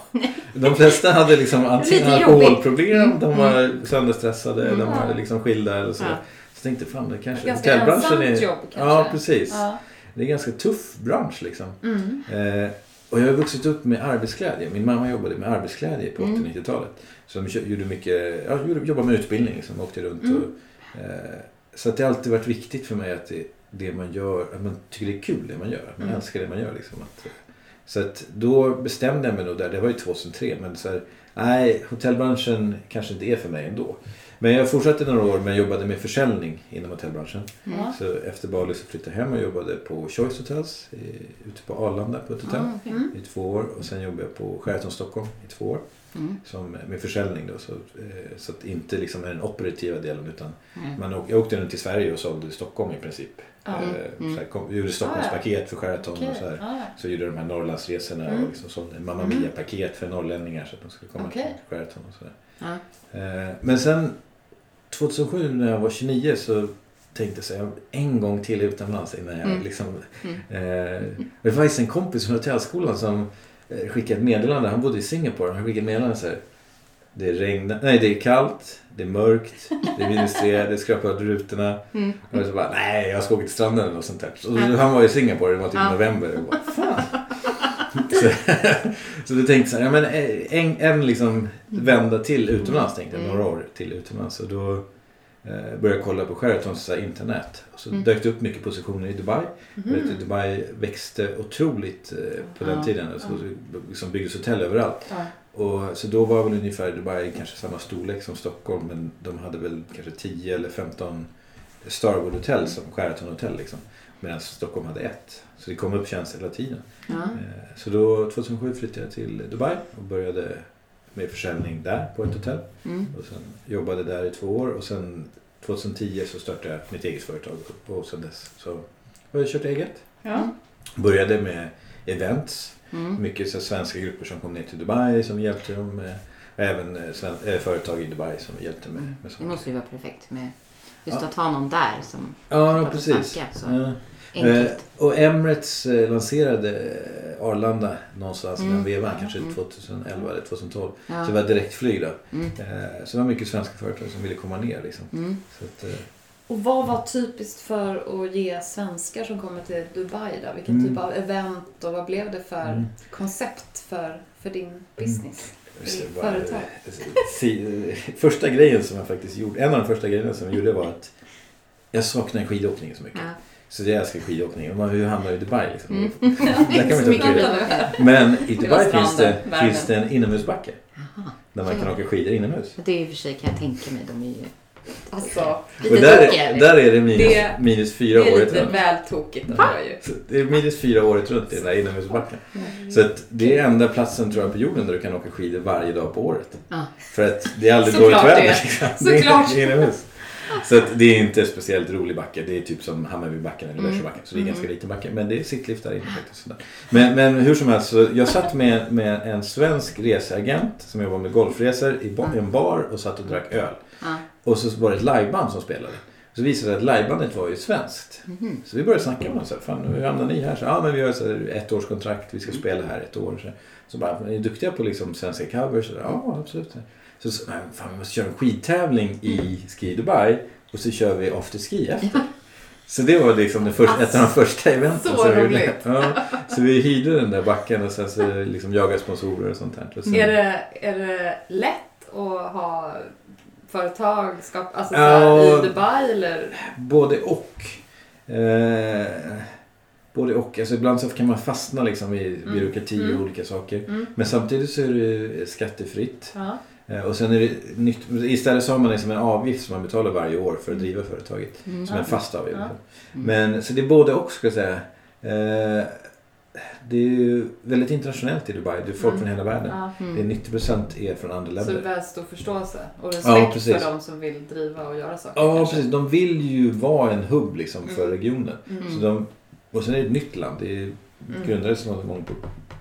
De flesta hade liksom antingen alkoholproblem, de var sönderstressade, Mm. de var liksom skilda eller så. Ja. Så tänkte fan det kanske... Ganska hotellbranschen är, jobb kanske. Ja, precis. Ja. Det är en ganska tuff bransch liksom. Mm. Eh, och jag har vuxit upp med arbetskläder. Min mamma jobbade med arbetskläder på Mm. 80-90-talet. Så de gjorde mycket, ja, jobbade med utbildning liksom, åkte runt. Mm. Och, eh, så att det har alltid varit viktigt för mig att det, det man gör, att man tycker det är kul det man gör. Man Mm. älskar det man gör. Liksom, så att då bestämde jag mig nog där, det var ju 2003, men så här, nej, hotellbranschen kanske inte är för mig ändå. Men jag fortsatte några år men jobbade med försäljning inom hotellbranschen. Mm. Så efter Bali så flyttade jag hem och jobbade på Choice Hotels i, ute på Arlanda på ett hotell Ah. Mm. i två år. Och sen jobbade jag på Sheraton Stockholm i två år Mm. som, med försäljning. Då, så, eh, så att inte liksom är den operativa delen utan Mm. man, jag åkte runt till Sverige och sålde i Stockholm i princip. Eh, Mm. så här, kom, gjorde Stockholmspaket för Sheraton Okej. och så här. Så gjorde de här Norrlandsresorna Mm. och liksom sålde Mamma Mm. Mia-paket för norrlänningar så att de skulle komma Okej. till Sheraton och sådär. Ja. Eh, Men sen 2007 när jag var 29 så tänkte jag så här, en gång till utomlands innan jag Mm. liksom... Mm. Eh, det var faktiskt en kompis från hotellskolan som eh, skickade ett meddelande. Han bodde i Singapore. Han skickade ett meddelande så här. Det regnar, nej det är kallt, det är mörkt, det är minus tre, det skrapar åt rutorna. Mm. Och så bara, nej jag ska åka till stranden eller något sånt där. Så. Han var i Singapore, det var typ Ja. november. Och bara, fan. så, så då tänkte så här, ja, men eh, en, en liksom vända till utomlands tänkte jag, Mm. några år till utomlands. Och då eh, började kolla på Sheratons internet. Och så Mm. dök det upp mycket positioner i Dubai. Du, Dubai växte otroligt eh, på den Ja. tiden. Alltså, Ja. liksom byggdes hotell överallt. Ja. Och, så då var väl ungefär Dubai kanske samma storlek som Stockholm men de hade väl kanske 10 eller 15 Starwood hotell som Sheraton hotell liksom. Medan Stockholm hade ett. Så det kom upp tjänster hela tiden. Eh, Så då 2007 flyttade jag till Dubai och började med försäljning där på ett hotell. Mm. Och sen jobbade där i två år och sen 2010 så startade jag mitt eget företag och sen dess så har jag kört eget. Ja. Började med events Mm. mycket så svenska grupper som kom ner till Dubai som hjälpte dem med. Även eh, eh, företag i Dubai som hjälpte med, med Det saker. måste ju vara perfekt med just Ja. att ha någon där som Ja, pratar precis. svenska, så Ja. Eh, och Emirates eh, lanserade eh, Arlanda någonstans i den Mm. vevan, kanske Mm. 2011 eller 2012. Ja. Så det var direktflyg då. Mm. Eh, så det var mycket svenska företag som ville komma ner liksom. Mm. Så att, eh, Och vad var typiskt för att ge svenskar som kommer till Dubai då? Vilken Mm. typ av event och vad blev det för Mm. koncept för, för din business? I det var- företag. si- första grejen som jag faktiskt gjorde, en av de första grejerna som jag gjorde var att jag saknar skidåkningen så mycket. Ja. Så jag älskar skidåkning. Man, hur hamnar i Dubai liksom? Mm. Där kan man Så inte åka det. Men i Dubai finns det, stranden, värmen. finns det en inomhusbacke. Jaha. Där man kan åka skidor inomhus. Det är i och för sig kan jag tänka mig. De är ju Alltså, lite Och där, där är det minus, Det- minus det fyra är året lite runt. väl tokigt ändå ju. Så det är minus fyra året runt i den där inomhusbacken. Så att det är enda platsen tror jag på jorden där du kan åka skidor varje dag på året. Ja. För att det är aldrig dåligt det väder. är. liksom. Såklart. Det är inomhus. Så det är inte speciellt rolig backe. Det är typ som Hammarbybacken eller Mm. Bärselbacken. Så det är Mm. ganska liten backe. Men det är sittlift där inne faktiskt. Men, men hur som helst, så jag satt med, med en svensk reseagent som jobbar med golfresor i ba- en bar och satt och drack öl. Och så var det ett liveband som spelade. Så visade det sig att livebandet var ju svenskt. Mhm. Så vi började snacka med dem. Fan, hur hamnar ni här? Så, ja, men vi har så här, ett års kontrakt. Vi ska spela här ett år. Så, så bara, är ni duktiga på liksom svenska covers? Så, ja, absolut. Så, så nej, fan, vi måste köra en skidtävling i Ski Dubai. Och så kör vi afterski efter. Så det var liksom den första, ett av de första eventen. Så roligt. Ja, så vi hyrde den där backen och sen så liksom jagade sponsorer och sånt där. Och sen, Är det, är det lätt att ha företag skap, alltså, så Ja. i Dubai eller? Både och. Eh, både och. Alltså ibland så kan man fastna liksom i byråkrati och Mm. olika saker. Mm. Men samtidigt så är det skattefritt. Ja. Eh, och sen är det nytt, istället så har man liksom en avgift som man betalar varje år för att driva företaget. Mm. Som en fast avgift. Ja. Men så det är både och ska jag säga. Eh, det är ju väldigt internationellt i Dubai. Det är folk Mm. från hela världen. Ja. Det är Mm. 90% är från andra Så det är länder. väldigt stor förståelse och Ja, respekt precis. för de som vill driva och göra saker. Ja, kanske. precis. De vill ju vara en hubb liksom för Mm. regionen. Mm. Så de, och sen är det ett nytt land. Det är, Mm. grundades någon gång på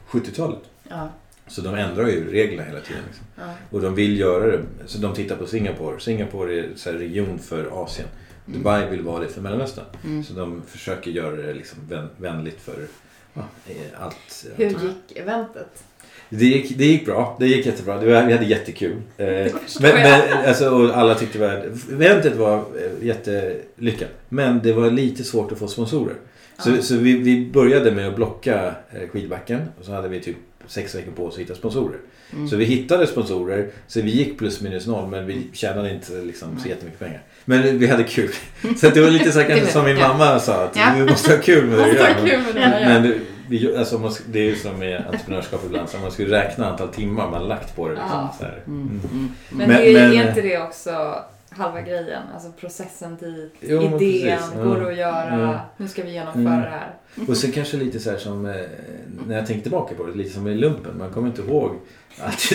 70-talet. Ja. Så de ändrar ju reglerna hela tiden. Liksom. Ja. Och de vill göra det. Så de tittar på Singapore. Singapore är så region för Asien. Dubai vill vara det för Mellanöstern. Mm. Så de försöker göra det liksom vän, vänligt för ja, eh, allt. Hur allt. gick eventet? Det gick, det gick bra. Det gick jättebra. Det var, vi hade jättekul. Eh, men, men, alltså, alla tyckte var... Eventet var eh, jättelyckat. Men det var lite svårt att få sponsorer. Så, Ja. så vi, vi började med att blocka eh, skidbacken. Och så hade vi typ sex veckor på oss att hitta sponsorer. Mm. Så vi hittade sponsorer. Så vi gick plus minus noll. Men vi tjänade inte liksom, så jättemycket pengar. Men vi hade kul. Så det var lite så här, kanske som min mamma sa. Att Ja. du måste ha kul med det ha gör. Men, men vi, alltså, man, det är ju som med entreprenörskap ibland. Så man skulle räkna antal timmar man lagt på det. Liksom, Ja. så här. Mm. Mm. Mm. Men, Men- det, är men- inte det också halva grejen? Alltså processen dit, Jo, idén, precis. Går det att göra, Mm. hur ska vi genomföra Mm. det här? Och sen kanske lite så här som, eh, när jag tänker tillbaka på det, lite som i lumpen. Man kommer inte ihåg.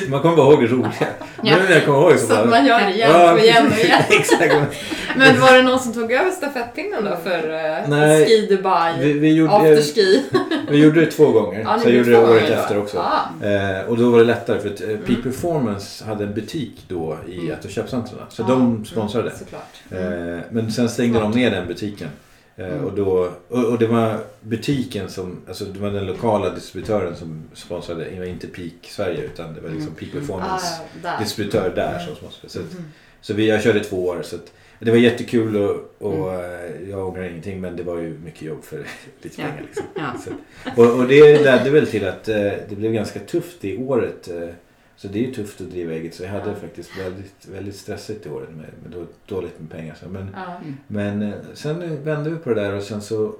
Man kommer bara ihåg det roliga. Ja. Nu när jag kommer ihåg så Så att bara... man gör det igen Ja, och igen och igen. Exakt. Men var det någon som tog över stafettpinnen då för uh, Nej, Ski Dubai, Vi, vi, gjorde, afterski? vi gjorde det två gånger. Ja, så jag gjorde det året då. efter också. Ja. Eh, och då var det lättare för att eh, Peak Mm. Performance hade en butik då i Mm. ett av köpcentren. Så Ja, de sponsrade mm, det. Såklart. Mm. Eh, men sen stängde Smart. de ner den butiken. Eh, Mm. och, då, och, det var butiken som, alltså det var den lokala distributören som sponsrade, det var inte Peak Sverige utan det var liksom Mm. Peak Ah, Performance ja, där. distributör där Mm. som sponsrade. Så, att- Mhm. så vi, jag körde två år så att, det var jättekul och, och Mm. eh, jag ångrar ingenting men det var ju mycket jobb för lite Ja. pengar. Liksom. Ja. Så, och, och det ledde väl till att eh, det blev ganska tufft i året. Eh, Så det är ju tufft att driva eget. Så jag hade Ja. faktiskt väldigt, väldigt stressigt i år med, med då- dåligt med pengar. Så. Men, Ja. men eh, sen vände vi på det där och sen så...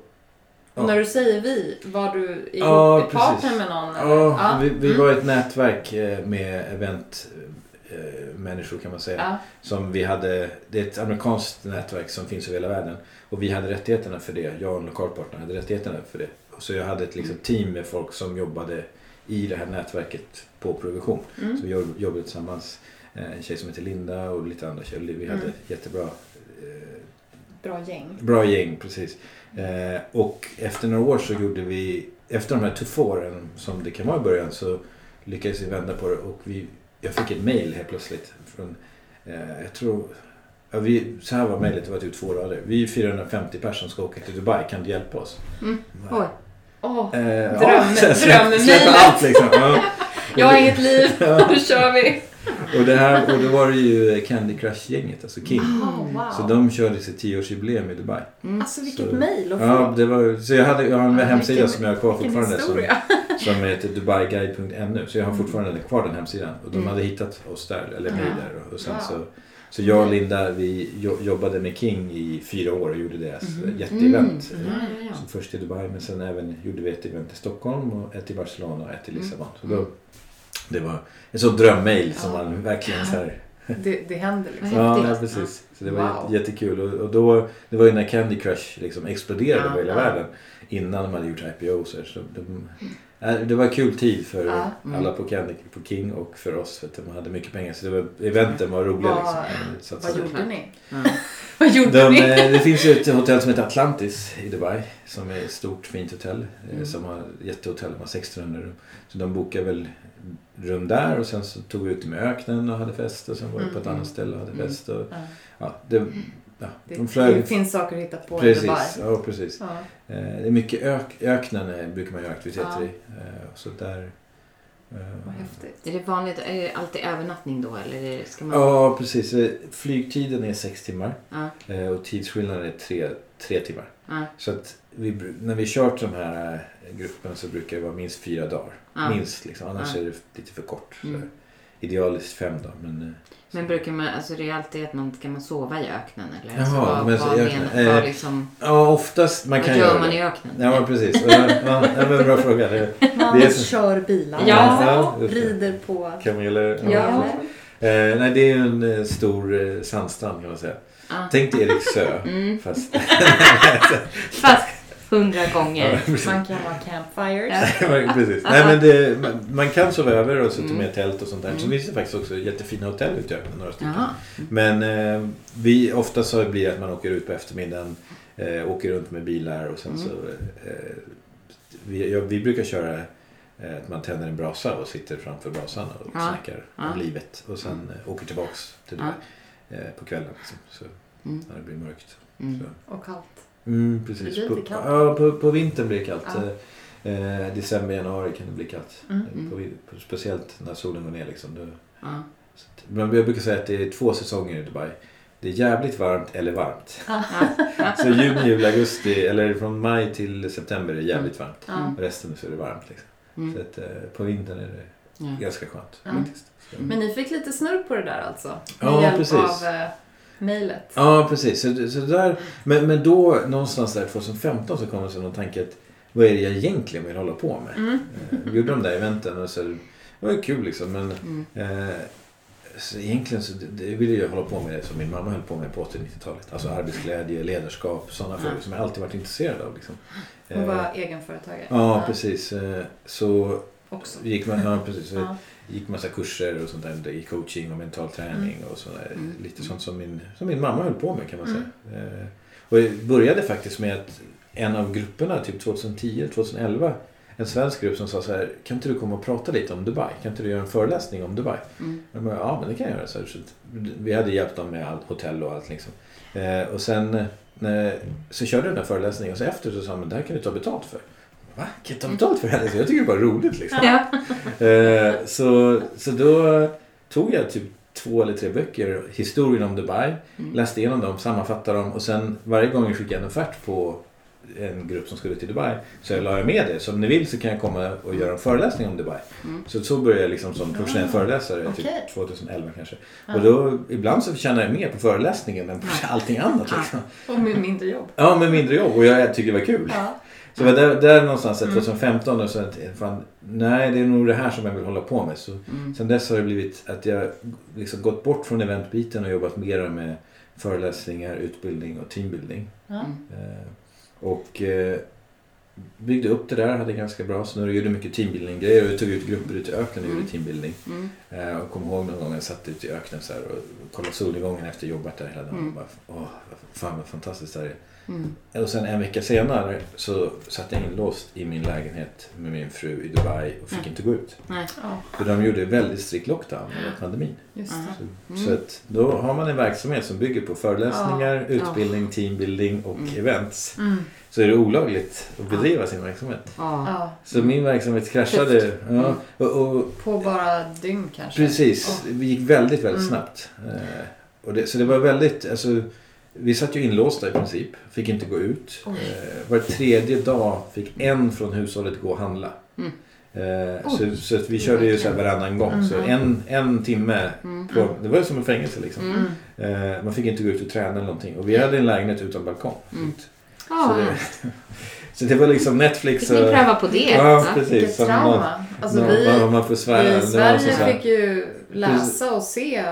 Och när du säger vi, var du ihop Ja, i partner precis. med någon? eller? Ja, vi, vi Mm. var ett nätverk eh, med eventmänniskor kan man säga. Ja. Som vi hade, det är ett amerikanskt nätverk som finns över hela världen. Och vi hade rättigheterna för det. Jag och en lokalpartner hade rättigheterna för det. Så jag hade ett liksom, team med folk som jobbade i det här nätverket på produktion. Mm. Så vi jobb- jobbade tillsammans. Eh, En tjej som heter Linda och lite andra tjejer. Vi hade Mm. jättebra eh, Bra gäng. Bra gäng, precis. Eh, och efter några år så gjorde vi, efter de här tuffa åren som det kan vara i början så lyckades vi vända på det och vi, jag fick ett mail helt plötsligt från, eh, jag tror, ja, vi, så här var mejlet, det var typ två rader. Vi är 450 personer som ska åka till Dubai, kan du hjälpa oss? Mm. Oj. Åh, Eh, Dröm- drömmejlet. släppte allt liksom. Ja. jag har inget liv, Ja. nu kör vi! Och, det här, och då var det ju Candy Crush-gänget, alltså King. Oh, wow. Så de körde sitt tioårsjubileum i Dubai. Mm. Alltså vilket Så- mejl att få. Ja, det var, så jag, hade, jag har en Ja, hemsida vilken- som jag har kvar fortfarande. Som, som heter dubaiguide.nu. Så jag har fortfarande kvar den hemsidan. Och de Mm. hade hittat oss där, eller mig Ja. där. Och, och sen Wow. så, så jag och Linda vi jo, jobbade med King i fyra år och gjorde deras Mhm. jätteevent. Mm. Ja, ja, först i Dubai men sen även gjorde vi ett event i Stockholm och ett i Barcelona och ett i Mm. Lissabon. Så då, det var en sån drömmail som Ja. man verkligen så här... Det, det händer liksom. Ja, ja, precis. Så det var Wow. jättekul. Och, och då, det var ju när Candy Crush liksom exploderade Ja, över hela ja. världen. Innan de hade gjort IPO. Så, så de, äh, det var kul tid för Ja. Mm. alla på, Candy, på King och för oss. För att de hade mycket pengar. Så det var, eventen var roliga. Vad- liksom. Så att- Vad gjorde ni? Ja. Vad gjorde de, ni? eh, det finns ju ett hotell som heter Atlantis i Dubai. Som är ett stort fint hotell. eh, Mm. Som har jättehotell, de har 1600 rum. Så de bokade väl rum där och sen så tog vi ut i öknen och hade fest. Och sen var vi på ett Mm. annat ställe och hade Mm. fest. Och, Ja. ja, det, ja, Det, de flög. det finns saker att hitta på i Dubai. Precis, ja precis. Ja. Eh, Det är mycket ök, öknen eh, brukar man göra aktiviteter Ja. i. Eh, Så där... Vad häftigt. Är det vanligt, är det alltid övernattning då eller ska man... Ja, precis. Flygtiden är sex timmar Ja, och tidsskillnaden är tre, tre timmar. ja, Så att vi, när vi kört de här grupperna så brukar det vara minst fyra dagar. ja. Minst liksom, annars Ja. är det lite för kort. Så Mm. Idealiskt fem dagar. Men, Men brukar man, alltså det är alltid att man, ska man sova i öknen eller? Jaha, alltså, vad, men vad, öknen, men, eh, vad, liksom, ja, oftast man vad kan gör göra man i öknen? Ja, men precis. Ja, ja, ja, men bra fråga. Det, Man Det är så- kör bilar. Ja. Ja. Rider på... kameler. Ja. Eh, nej, det är ju en eh, stor eh, sandstrand kan man säga. Ja. Tänk dig Eriksö. Mm. Fast... Fast hundra gånger. Ja. Man kan ha campfires. precis. Nej, men det, man, man kan sova över och så ta Mm. med tält och sånt där. Så Mm. finns det faktiskt också jättefina hotell ute i öknen, några stycken. Jaha. Men eh, vi, ofta så blir det att man åker ut på eftermiddagen, eh, åker runt med bilar och sen Mm. så... Eh, vi, ja, vi brukar köra eh, att man tänder en brasa och sitter framför brasan och Ja. snackar Ja. om livet. Och sen eh, åker tillbaks till Ja. Dubai eh, på kvällen. Liksom. Så Mm. när det blir mörkt. Mm. Så. Och kallt. Mm, precis. Det blir på, lite kallt. Ja, på, på vintern blir det kallt. Ja. Eh, december, januari kan det bli kallt. Mm. Mm. På, på, speciellt när solen går ner. Liksom. Då, Ja. att- men jag brukar säga att det är två säsonger i Dubai. Det är jävligt varmt eller varmt. Så juni, juli, augusti eller från maj till september är det jävligt varmt. Ja. Mm. Resten så är det varmt. Liksom. Mm. Så att, eh, på vintern är det ganska skönt. Men ni fick lite snurr på det där alltså? Med Ja, hjälp precis. av eh, mejlet? Ja, precis. Så, så där, men, men då någonstans där 2015 så kom det någon tanke att vad är det jag egentligen vill hålla på med? Mm. Eh, Vi gjorde de där eventen och så det var ju kul liksom. Men Mm. eh, så egentligen så det, ville jag hålla på med det som min mamma höll på med på 80-90-talet. Alltså arbetsglädje, ledarskap, sådana Ja. frågor som jag alltid varit intresserad av. Liksom. Hon Eh, var egenföretagare? Ja, precis. Eh, Så Också? gick man, ja, precis. Gick massa kurser och sånt där i coaching och mental träning och sådär. Mm. Lite sånt som min, som min mamma höll på med kan man Mm. säga. Eh, Och jag började faktiskt med att en av grupperna, typ 2010, 2011, en svensk grupp som sa så här, kan inte du komma och prata lite om Dubai? Kan inte du göra en föreläsning om Dubai? Mm. Jag bara, ja men det kan jag göra. Så, vi hade hjälpt dem med allt, hotell och allt liksom. Eh, och sen eh, så körde jag den här föreläsningen och så efter så sa han, det här kan du ta betalt för. Va? Kan jag ta betalt för det här? Jag tycker det är bara roligt liksom. Ja. Eh, så, så då tog jag typ två eller tre böcker, historien om Dubai, Mm. läste igenom dem, sammanfattade dem och sen varje gång jag skickade en offert på en grupp som skulle till Dubai. Så jag la jag med det. Så om ni vill så kan jag komma och göra en föreläsning om Dubai. Mm. Så så började jag liksom som professionell Ah, föreläsare okej. typ 2011 kanske. Och då, ibland så tjänar jag mer på föreläsningen än på allting annat. Liksom. Och med mindre jobb. Ja, med mindre jobb och jag tycker det var kul. Ja. Så det var där, där någonstans Mm. 2015 och så att, fan, nej det är nog det här som jag vill hålla på med. Så Mm. Sen dess har det blivit att jag liksom gått bort från eventbiten och jobbat mer med föreläsningar, utbildning och teambuilding. Mm. Eh, och eh, byggde upp det där, hade ganska bra. Så nu gjorde mycket teambuilding-grejer. Jag tog ut grupper ut i öknen och Mm. gjorde teambuilding. Mm. Eh, och kom ihåg någon gång jag satt ute i öknen så här och kollade solnedgången efter jobbat där hela dagen. Mm. Och bara, Åh, fan vad fantastiskt det här är. Mm. Och sen en vecka senare så satt jag inlåst i min lägenhet med min fru i Dubai och fick Mm. inte gå ut. Ja, För de gjorde väldigt strikt lockdown under pandemin. just. Så, Mm. så att då har man en verksamhet som bygger på föreläsningar, utbildning, teambuilding och Mm. events. Mm. Så är det olagligt att bedriva sin verksamhet. Så min verksamhet kraschade. Ja, Mm. och, och, På bara dygn kanske. precis, det gick väldigt, väldigt Mm. snabbt. Eh, och det, så det var väldigt, alltså, vi satt ju inlåsta i princip. Fick inte gå ut. Oj. Eh, var tredje dag fick en från hushållet gå och handla. Mm. Eh, så, så vi körde ju så här varannan gång. Så Mhm. en, en timme. Mm. På, det var ju som en fängelse liksom. Mm. Mm. Eh, man fick inte gå ut och träna eller någonting. Och vi hade en lägenhet utan balkong. Mm. Så, det, så det var liksom Netflix Fick ni pröva på det? Ja, precis. Vilket Som någon, trauma. Alltså någon, vi, man får svära. i Sverige så så fick ju läsa och se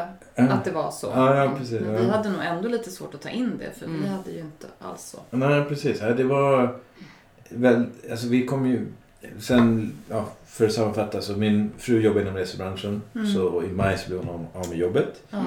Ja. att det var så. Ja, ja, precis, Men ja. vi hade nog ändå lite svårt att ta in det för vi Mm. hade ju inte alls så. Nej, precis. Ja, det var väl... Alltså vi kom ju... Sen, ja, för att sammanfatta, så min fru jobbar inom resebranschen. Mm. Så i maj så blev hon av- av med jobbet. Mm.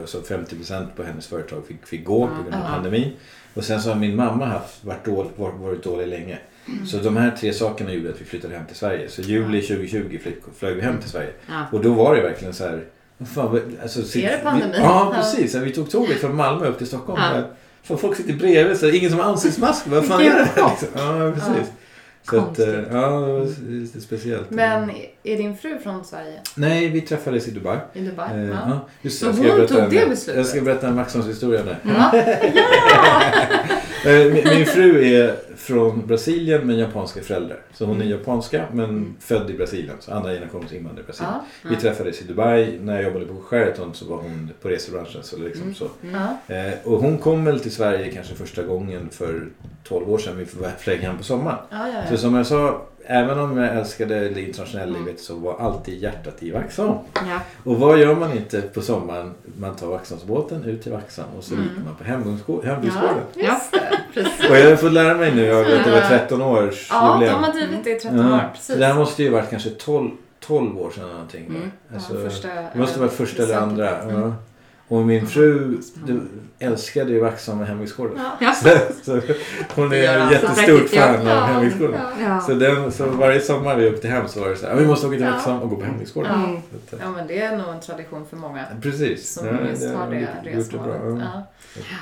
Alltså 50% på hennes företag fick, fick gå på grund av pandemin. Och sen så har min mamma haft, varit, dålig, varit, varit dålig länge. Mm. Så de här tre sakerna gjorde att vi flyttade hem till Sverige. Så juli 2020 flytt, flög vi hem till Sverige. Och då var det verkligen så här... Fan, alltså, sitt- det pandemin? Vi, ja, Ja. precis. Vi tog tåget från Malmö upp till Stockholm. Ja. Ja. Fan, folk sitter bredvid, så ingen som har ansiktsmask. Vad fan är det? Liksom? Ja, precis. Så att, eh, ja, det lite speciellt. Men är din fru från Sverige? Nej, vi träffades i Dubai. I Dubai? Eh, ja. ja, just Så hon tog det beslutet? Jag ska berätta en Vaxholmshistoria där. Ja. Eh, min, min fru är från Brasilien med japanska föräldrar. Så hon är Mm. japanska men Mm. född i Brasilien. Så andra generationens invandrare i Brasilien. Ja. Vi träffades i Dubai. När jag jobbade på Sheraton så var hon på resebranschen. Så liksom Mm. så. Ja. Eh, och hon kom väl till Sverige kanske första gången för 12 år sedan. Vi flög hem på sommaren. Ja, Så som jag sa, även om jag älskade det internationella Mm. livet så var alltid hjärtat i Vaxholm. Ja. Och vad gör man inte på sommaren? Man tar Vaxholmsbåten ut till Vaxholm och så Mm. rider man på hembygdsgå- hembygdsgården. Ja. Och jag har fått lära mig nu av att det var Ja. 13 års Ja, jubileum. de har drivit det i 13 Ja. år. Precis. Det här måste ju varit kanske 12, 12 år sedan någonting. Mm. Alltså, ja, första, det måste varit första eller andra. Mm. Ja. Och min fru Mm. du, älskade ju Vaxholm med hembygdsgården. Ja. Så, hon är en alla. jättestort fan av Ja. hembygdsgården. Ja. Så, den, så varje sommar vi åkte hem så var det så här, "Ja, vi måste åka till. Vaxholm och gå på hembygdsgården. Mm. Att, ja, men det är nog en tradition för många Precis. som Ja, just har det resmålet. Ja.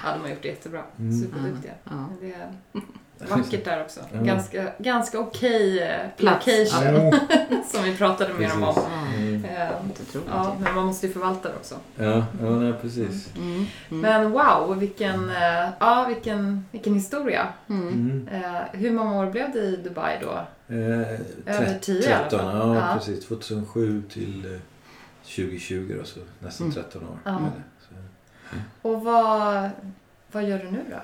Ja. de har gjort det jättebra. Mm. Superduktiga. Ja. Vackert där också. Ja. Ganska, ganska okej eh, Plats. location Mm. som vi pratade med dem om. Mm. Mm. Eh, otroligt. Ja, men man måste ju förvalta det också. Ja, ja nej, precis. Mm. Mm. Men wow, vilken, eh, ja, vilken, vilken historia. Mm. Mm. Eh, hur många år blev det i Dubai då? Eh, Över trett- 10 i alla 13, fall. ja, Ja. precis. 2007 till eh, 2020 då, så nästan Mm. 13 år. Ja. Och vad, vad gör du nu då?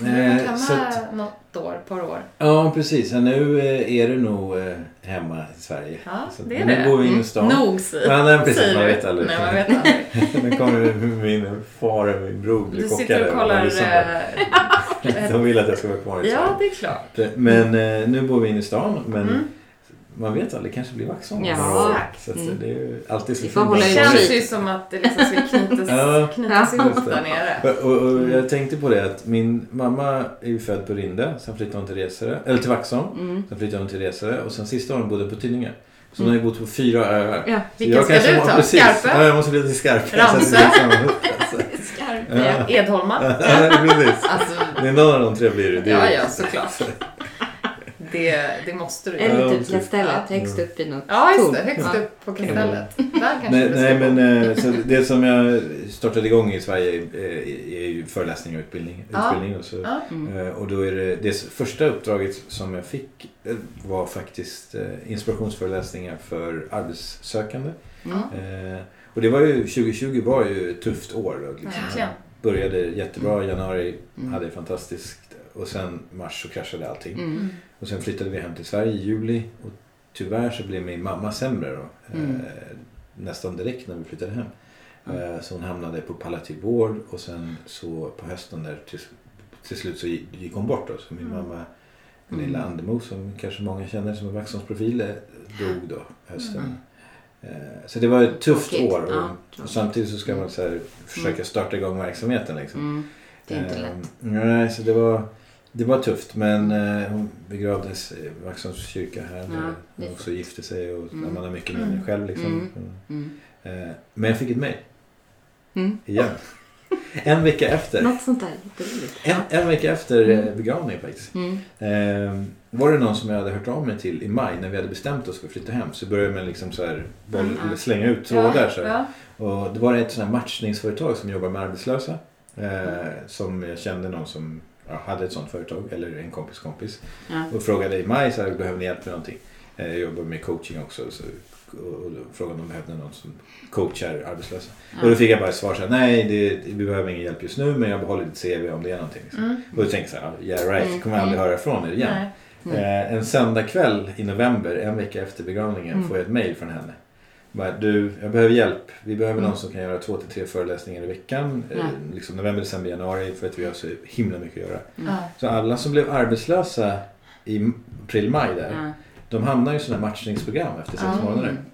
Du har varit Eh, så hemma att, något år, par år. ja, precis. Ja, nu eh, är det nog eh, hemma i Sverige. Ja, det är nu det. bor vi inne Mm. i stan. Nog Ja, nej, precis. säger Man du. vet aldrig. Nej, man vet aldrig. Nu kommer min far och min bror bli Du chockade. sitter och kollar... eh, De vill att jag ska vara kvar i ja, Sverige. det är klart. Men eh, nu bor vi inne i stan. Men Mm. Man vet aldrig, kanske blir Vaxholm om Ja. Så att, Mm. det är ju alltid så fint. hålla Det känns ju som att det liksom ska knytas, Ja. knytas Ja. ihop det. där nere. Och, och, och jag tänkte på det att min mamma är ju född på Rinde, sen flyttade hon till Resare, eller till Vaxholm. Mm. Sen flyttade hon till Resare och sen sista året bodde på Tidninge. Så hon Mm. har ju bott på fyra öar. Ja. Vilken ska kanske du ta? Precis. Skarpe? Ja, jag måste flytta till Skarpe. Ramsö? Så att det blir liksom- Skarp. Ja. Edholma. Ja, precis. Alltså, Det är någon av de tre blir det. det. ja, ja, såklart. det, det måste du Eller typ. Kastellet, högst upp i något Ja, just det. Högst Ja. upp på kastellet. Där kanske Nej, nej men eh, så det som jag startade igång i Sverige eh, är ju föreläsning och utbildning. Ja. utbildning och, så, Ja. Mm. eh, och då är det, det första uppdraget som jag fick var faktiskt inspirationsföreläsningar för arbetssökande. Mm. Och det var ju, 2020 var ju ett tufft år. Liksom. Verkligen. Började jättebra, januari Mm. hade fantastiskt och sen mars så kraschade allting. Mm. Och sen flyttade vi hem till Sverige i juli och tyvärr så blev min mamma sämre då. Mm. Eh, nästan direkt när vi flyttade hem. Mm. Eh, så hon hamnade på palliativ vård och sen så på hösten där till, till slut så gick hon bort då. Så min Mm. mamma Gunilla Mm. Andemo som kanske många känner som en Vaxholms profil eh, dog då hösten. Mm. Eh, Så det var ett tufft Tråkigt. år och, Ja, och samtidigt så ska man så här försöka starta igång verksamheten. Liksom. Mm. Det är inte Eh, lätt. Nej, så det var, det var tufft. Men eh, hon begravdes i Vaxholms kyrka här. Ja, hon också gifte sig och när Mm. man har mycket Mm. minne själv. Liksom. Mm. Mm. Mm. Eh, Men jag fick ett mejl Mm. igen. en vecka efter. Något sånt där. En, en vecka efter eh, Mm. begravningen faktiskt. Mm. Eh, var det någon som jag hade hört av mig till i maj när vi hade bestämt oss för att flytta hem så började man liksom så här boll, Mm, ja. slänga ut trådar. Så här. Ja. Och det var ett sånt här matchningsföretag som jobbar med arbetslösa. Eh, som jag kände någon som ja, hade ett sånt företag, eller en kompis kompis. Ja. Och frågade i maj så här, behöver ni hjälp med någonting? Eh, jag jobbar med coaching också. Så, och, frågade om de behövde någon som coachar arbetslösa. Och då fick jag bara ett svar så här, nej det, vi behöver ingen hjälp just nu men jag behåller ditt CV om det är någonting. Liksom. Mm. Och då tänkte jag så här, yeah right, Mm. kommer jag aldrig höra från er igen. Mm. Eh, en söndagkväll i november, en vecka efter begravningen, Mm. får jag ett mail från henne. Bara, du, jag behöver hjälp. Vi behöver Mm. någon som kan göra två till tre föreläsningar i veckan. Eh, liksom november, december, januari för att vi har så himla mycket att göra. Mm. Så alla som blev arbetslösa i april, maj där. De hamnar i sådana här matchningsprogram efter sex månader. Mm.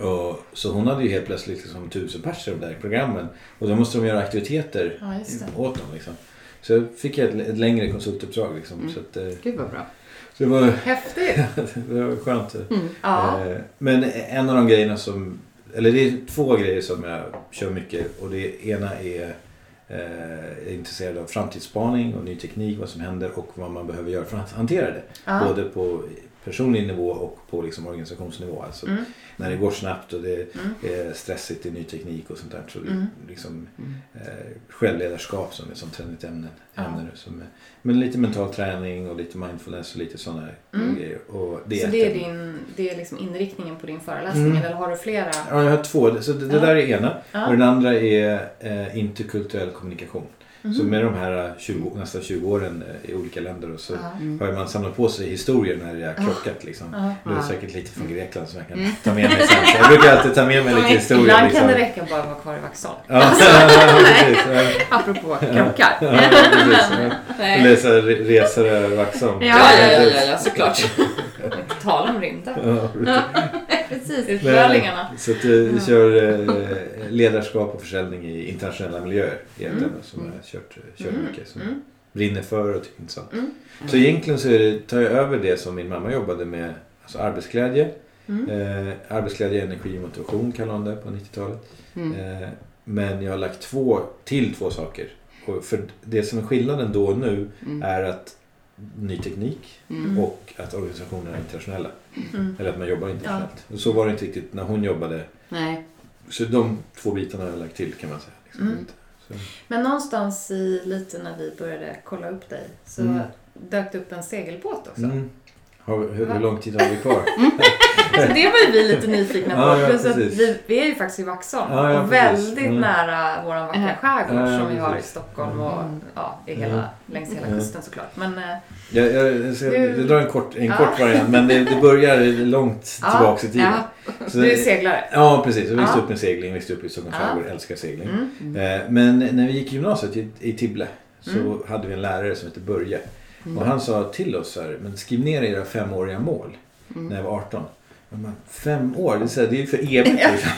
Mm. Och, så hon hade ju helt plötsligt liksom tusen personer i de där programmen. Och då måste de göra aktiviteter Ja, åt dem. Liksom. Så fick jag ett, ett längre konsultuppdrag. Liksom. Mm. Så, att, eh, Gud vad bra. Det var, Häftigt. det var skönt. Mm. Ja. Eh, Men en av de grejerna som, eller det är två grejer som jag kör mycket och det ena är eh, jag är intresserad av framtidsspaning och ny teknik, vad som händer och vad man behöver göra för att hantera det. Ja. Både på personlig nivå och på liksom organisationsnivå. Alltså Mm. När det går snabbt och det Mm. är stressigt i ny teknik och sånt där. Så Mm. liksom, Mm. eh, självledarskap som är som trendigt ämne. Ja. ämne nu, som är, men lite mental träning och lite mindfulness och lite sådana Mm. grejer. Och Så det är, din, det är liksom inriktningen på din föreläsning Mm. eller har du flera? Ja, jag har två. Så det, det där är ena. Ja. Och den andra är eh, interkulturell kommunikation. Mhm. Så med de här 20, nästan 20 åren eh, i olika länder och så. Mm. har man samlat på sig historier när det har krockat. Liksom. Ja. Det är säkert lite från Grekland som jag kan Mm. ta med mig sen. Så jag brukar alltid ta med mig lite historia. Ibland Liksom. kan det räcka bara att vara kvar i Vaxholm. Ja. Ja, Apropå krockar. ja. Ja. Nej. Eller så resor över Vaxholm. Ja, ja, ja, ja, ja, såklart. Tala om rymden. Precis. Utlärlingarna. Så att, vi kör eh, ledarskap och försäljning i internationella miljöer. Ett Mm. som jag har kört, kört Mm. mycket. Som Mm. brinner för och tycker är intressant. Mm. Så egentligen så det, tar jag över det som min mamma jobbade med. Alltså arbetsglädje. Mm. Eh, arbetsglädje, energi och motivation kallade hon det på 90-talet. Mm. Eh, men jag har lagt två, till två saker. Och för det som är skillnaden då och nu Mm. är att ny teknik Mm. och att organisationerna är internationella. Mm. Eller att man jobbar internationellt. Och så var det inte riktigt när hon jobbade. Nej. Så de två bitarna har jag lagt till kan man säga. Liksom. Mm. Men någonstans i lite när vi började kolla upp dig så Mm. dök det upp en segelbåt också. Mm. har, hur, hur lång tid har vi kvar? Så det var ju vi lite nyfikna på. Ja, ja, Plus att vi, vi är ju faktiskt i Vaxholm Ja, ja, och väldigt Mm. nära vår vackra skärgård Ja, ja, som vi har i. Stockholm och Mm. ja, i hela, Mm. längs hela Mm. kusten såklart. Men eh, Jag, jag, jag, ska, Du- jag drar en kort, en Ja. kort variant men det, det börjar långt Ja. tillbaks i tiden. Ja. Så, du är seglare. Ja, precis. Jag växte Ja. upp med segling, växte upp i Stockholms Ja. skärgård, älskar segling. Mm. Eh, Men när vi gick i gymnasiet i, i Tibble så Mm. hade vi en lärare som hette Börje. Mm. Och han sa till oss så här, men skriv ner era femåriga mål Mm. när jag var 18. Men Fem år, det är, så här, det är ju för evigt. Liksom.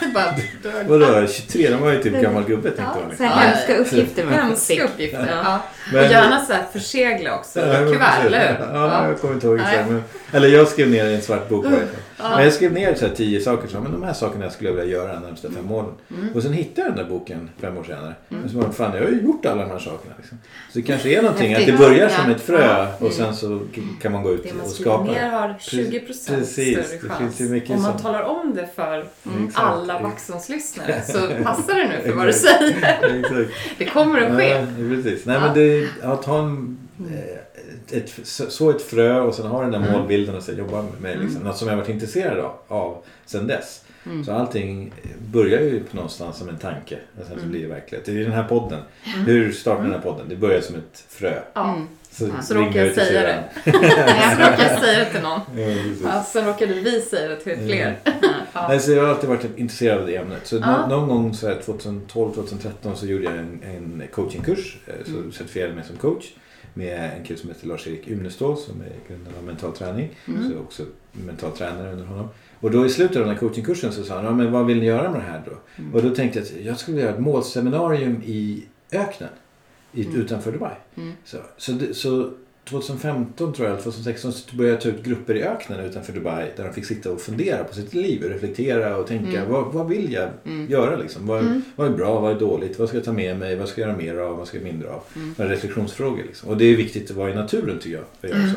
Vadå, 23? De var ju typ gammal gubbe tänkte Ja. Så Liksom. Ja, hemska ja. uppgifter man Hemska fick. uppgifter. Ja. Men- och gärna så här försegla också. Ja, Kuvert, eller hur? Ja, jag kommer inte ihåg exakt. Men, eller jag skrev ner i en svart bok fall. Ja. Men jag skrev ner så här tio saker. Så, men de här sakerna skulle jag vilja göra de närmsta fem åren. Mm. Och sen hittade jag den där boken fem år senare. Och så fan jag har ju gjort alla de här sakerna. Liksom. Så det kanske är någonting att det börjar som Ja. ett frö Ja. och sen så kan man gå ut Det man och skriver skapa. ner har 20 procent Precis, större chans. Om man som- talar om det för Exakt. alla Vaxholmslyssnare så passar det nu för vad du säger. Det kommer att ske. Ja, precis. Nej, Ja. men det, att ha en, eh, ett, så ett frö och sen ha den där Mm. målbilden och så jobba med liksom, något som jag varit intresserad av, av sen dess. Mm. Så allting börjar ju på någonstans som en tanke och sen så Mm. blir det verklighet. Det är den här podden. Hur startar den här podden? Det börjar som ett frö. Mm. Så, Ja. Så ringer råkar jag säga syrran. Så råkar jag säga det till någon. Ja, sen råkade vi säga det till fler. Ja. Nej, så jag har alltid varit intresserad av det ämnet. Så Ja. nå- någon gång så här 2012-2013 så gjorde jag en, en coachingkurs. eh, Så Mm. certifierade mig som coach. Med en kille som heter Lars-Erik Unestål som är grundare av mental träning. Mm. Så jag är också mental tränare under honom. Och då i slutet av den här coachingkursen så sa han, ja, men vad vill ni göra med det här då? Mm. Och då tänkte jag att jag skulle göra ett målseminarium i öknen. I, Mm. Utanför Dubai. Mm. Så, så, det, så 2015 tror jag, eller 2016 så började jag ta ut grupper i öknen utanför Dubai där de fick sitta och fundera på sitt liv och reflektera och tänka Mm. vad, vad vill jag Mm. göra liksom? Vad, Mm. vad är bra, vad är dåligt, vad ska jag ta med mig, vad ska jag göra mer av, vad ska jag mindre av? Mm. Reflektionsfrågor liksom. Och det är viktigt att vara i naturen tycker jag för göra Mm.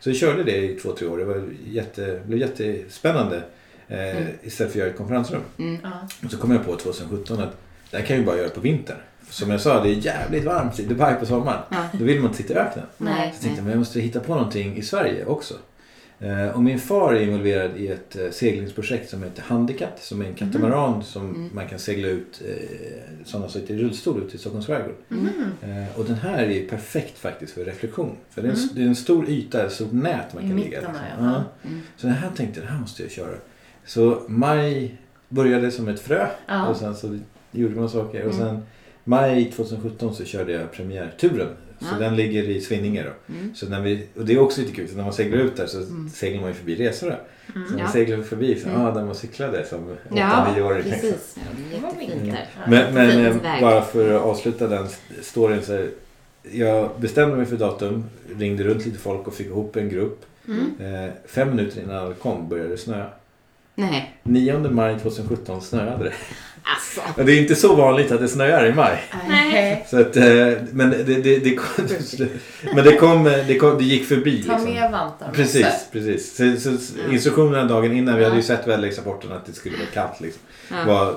Så jag körde det i två, tre år. Det var jätte, blev jättespännande eh, Mm. istället för att göra ett konferensrum. Mm. Och så kom jag på 2017 att det här kan jag ju bara göra på vintern. Som jag sa, det är jävligt varmt i Dubai på sommaren. Ja. Då vill man inte sitta i öknen. Nej, Så tänkte jag, men jag måste hitta på någonting i Sverige också. Eh, och min far är involverad i ett eh, seglingsprojekt som heter Handicat. Som är en katamaran som Mm. man kan segla ut eh, sådana som sitter i rullstol ut i Stockholms skärgård. Mm. Och den här är ju perfekt faktiskt för reflektion. För det är en, Mm. det är en stor yta, ett stort nät man I kan ligga där, ja. Mm. Så det här tänkte jag, det här måste jag köra. Så maj började som ett frö Ja. och sen så gjorde man saker. Och Mm. sen maj 2017 så körde jag premiärturen. Så Ja. den ligger i Svinninge då. Mm. Så när vi, och det är också lite kul, så när man seglar ut där så Mm. seglar man ju förbi Resorö. Så Mm. Ja. man seglar förbi så, Mm. ja, där man cyklade som Ja, 8-9-åring. precis. Ja, jättefint där. Ja. Men, men eh, bara för att avsluta den storyn så Jag bestämde mig för datum, ringde runt lite folk och fick ihop en grupp. Mm. Eh, fem minuter innan alla kom började det snöa. Nej. 9 maj 2017 snöade det. Alltså. Det är inte så vanligt att det snöar i maj. Nej. Så att, eh, men det, det, det, kom, men det, kom, det, kom, det gick förbi. Ta Liksom. med vantarna. Precis, precis. Så, så, instruktionerna dagen innan, vi hade ju Ja. sett väderleksrapporten att det skulle vara kallt. Liksom. Ja. Var,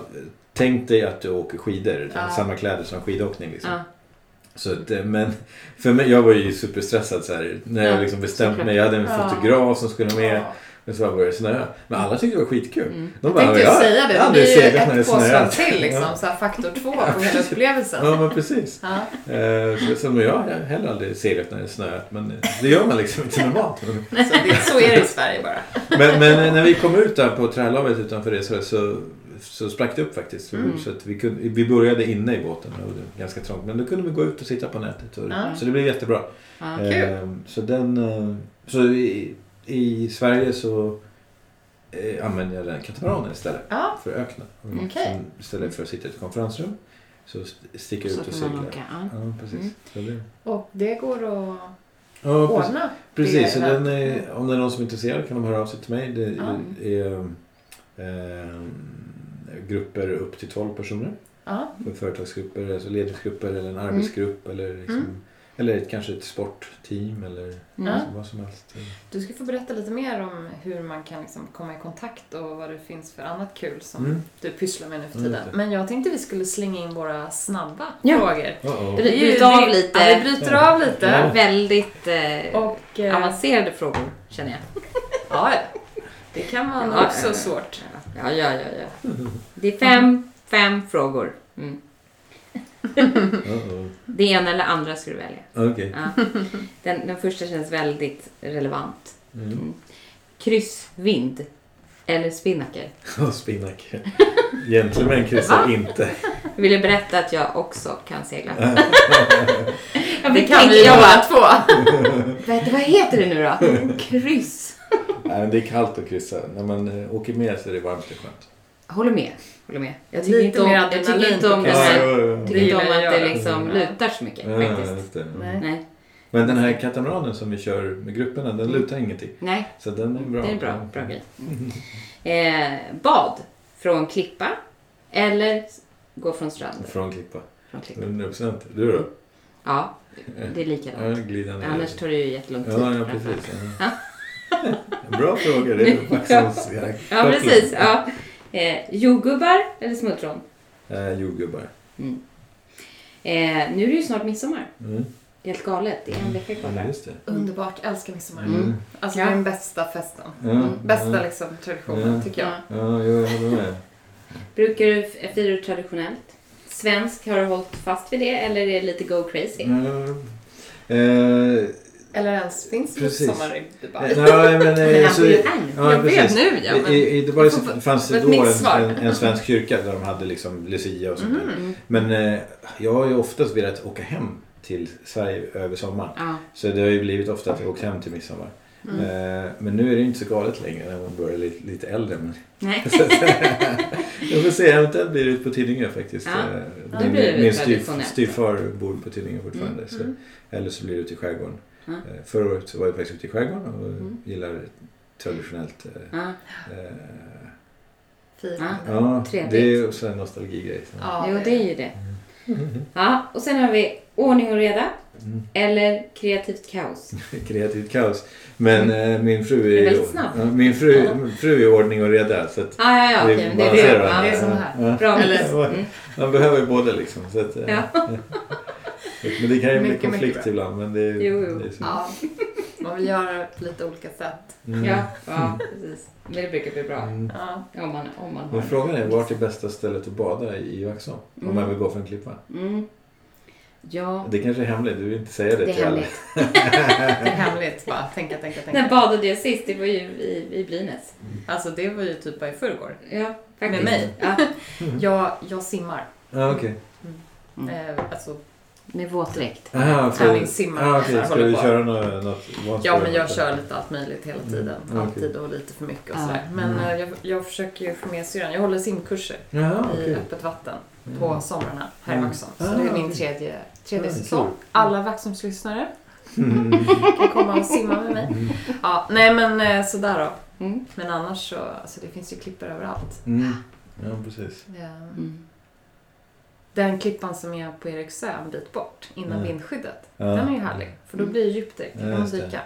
tänk dig att du åker skidor, Ja. samma kläder som skidåkning. Liksom. Ja. Så att, eh, men för mig, jag var ju superstressad så här, när jag Ja, liksom bestämt mig. Jag hade en Ja. fotograf som skulle med. Och så bara började snöa. Men alla tyckte det var skitkul. Mm. De Jag tänkte ju "Ja, säga det. Det blir ju när ett påslag snöat." till liksom. Ja. Så här, faktor två på hela upplevelsen. Ja, men precis. Ja. Eh, Så, så men jag har heller aldrig seglat när det snöat. Men det gör man liksom inte normalt. Så, det, så är det i Sverige bara. Men, men eh, när vi kom ut där på trälavet utanför det så, så, så sprack det upp faktiskt. Mm. Så att vi, kunde, vi började inne i båten och det var ganska trångt. Men då kunde vi gå ut och sitta på nätet. Och, Ja. Så det blev jättebra. Kul. Eh, Så, den, eh, så i, i Sverige så eh, använder jag den katamaranen istället Ja. för öknen. Okej. sen Istället för att sitta i ett konferensrum så st- sticker jag ut och seglar. Ja. Precis. Mm. Så det, Och det går att ja, precis. ordna. Precis, så den är, om det är någon som är intresserad kan de höra av sig till mig. Det Ja. är eh, grupper upp till 12 personer. För företagsgrupper, alltså ledningsgrupper eller en arbetsgrupp eller, liksom, Mm. Eller ett, kanske ett sportteam eller Mm. Ja. vad som helst. Du ska få berätta lite mer om hur man kan liksom komma i kontakt och vad det finns för annat kul som Mm. du pysslar med nu för Mm, tiden. okej. Men jag tänkte vi skulle slänga in våra snabba Ja. frågor. Uh-oh. Bry- Det är ju- Bryta av lite. Ja, vi bryter av lite. Ja. Väldigt eh, Och... eh, avancerade frågor känner jag. Ja, det kan vara Ja, också svårt. Ja, ja, ja. ja. Det är fem, fem frågor. Mm. Uh-oh. Det ena eller andra ska du välja. Okej. Ja. Den, den första känns väldigt relevant. Mm. Kryssvind eller spinnaker? Spinnaker. Gentlemän kryssar inte. Jag ville berätta att jag också kan segla. Det Jag kan vi jag bara, två. Vad, vad heter det nu då? Kryss. Nej, men det är kallt att kryssa. När man eh, åker med så är det varmt och skönt. Håller med. Håller med. Jag tycker Lite inte om, mer jag tycker inte om det ja, ja. Jag tycker inte om att det liksom Ja. lutar så mycket Ja, faktiskt. Nej. Nej. Men den här katamaranen som vi kör med grupperna, den lutar ingenting. Nej, Så den är bra. det är en bra, bra grej. Eh, bad från klippa eller gå från stranden. Från Klippa. Från klippa. 100 procent. Du då? Ja, det är Ja, likadant. glida ner. Annars tar det ju jättelång tid. Ja, ja precis. Ja. Bra fråga. Det är Vaxholms Ja, precis. Ja. Eh, jordgubbar eller smultron? Eh, jordgubbar. Mm. Eh, nu är det ju snart midsommar. Mm. Helt galet. Det är en vecka kvar det. Underbart, älskar midsommar. Mm. Alltså Ja. det är den bästa festen. Ja, Bästa ja. liksom traditionen Ja. tycker jag. Ja. Jag håller med. Brukar du fira du traditionellt? Svensk, har du hållit fast vid det eller är det lite go crazy? Eh, Eller ens finns Precis. midsommar i Dubai. nej, men, Men så, nu. ja, jag vet nu ja, men... I, I Dubai så fanns det då en, en, en svensk kyrka där de hade liksom Lucia och sånt där. Mhm. Men eh, jag har ju oftast velat åka hem till Sverige över sommaren. Ja. Så det har ju blivit ofta att jag åkt hem till midsommar. Mm. Eh, men nu är det ju inte så galet längre när man börjar lite, lite äldre. Men Nej. jag får se, eventuellt blir det ut på Tidingö faktiskt. Ja, Eh, det min det min styvfar bor på Tidingö fortfarande. Mm, Så, mm. Eller så blir det ute i skärgården. Ja. Eh, förra året var jag faktiskt ute i skärgården och Mm. gillar traditionellt. Ja. eh, Fira. Ja. Trevligt. det är också en nostalgigrej. Ja, Jo, det är ju det. Ja, och sen har vi ordning och reda Mm. eller kreativt kaos. Kreativt kaos. Men eh, min fru Mm. Det är är, väldigt ja, min fru, fru är ordning och reda. Så att Ja, ja, ja, okej. men det det. Ja, det är som här. Ja. Bra Eller-. Mm. Man behöver ju båda liksom. Så att, eh, Ja. Men det kan ju bli Mycket, konflikt mycket ibland. Men det, är- Jo, jo. det är så. Ja. Man vill göra det på lite olika sätt. Mm. Ja, ja, precis. Men det brukar bli bra. Mm. Ja. Om man, om man har Men frågan är, vart är bästa stället att bada i Vaxholm? Om Mm. man vill gå för en klippa. Mm. Ja, Det kanske är hemligt, du vill inte säga det, det är till alla. hemligt. Det är hemligt bara. Tänka, tänka, När tänka. badade jag sist? Det var ju i, i Brynäs. Alltså det var ju typ bara i förrgår. Ja, faktiskt. Med mig? Ja, Jag, jag simmar. Ja, okej. Mm. Eh, alltså, med våtdräkt. För- Tävlingssimmare. Ah. Jag Ska du på. köra något, något ja, men jag kör lite allt möjligt hela tiden. Mm. Alltid och lite för mycket och Ja. sådär. Men Mm. eh, jag, jag försöker ju få med syrran. Jag håller simkurser Jaha, i okej. öppet vatten på Mm. somrarna här i Mm. Vaxholm. Så Ah, det är min tredje, tredje Ah, säsong. Alla Vaxholmslyssnare Mm. kan komma och simma med mig. Mm. Ja, nej men eh, sådär då. Mm. Men annars så, alltså det finns ju klippor överallt. Mm. Ja, precis. Eh, Mm. Den klippan som är på Eriksö en bit bort, innan Mm. vindskyddet. Ja. Den är ju härlig. För då blir det djupt direkt. Då Ja, kan man dyka.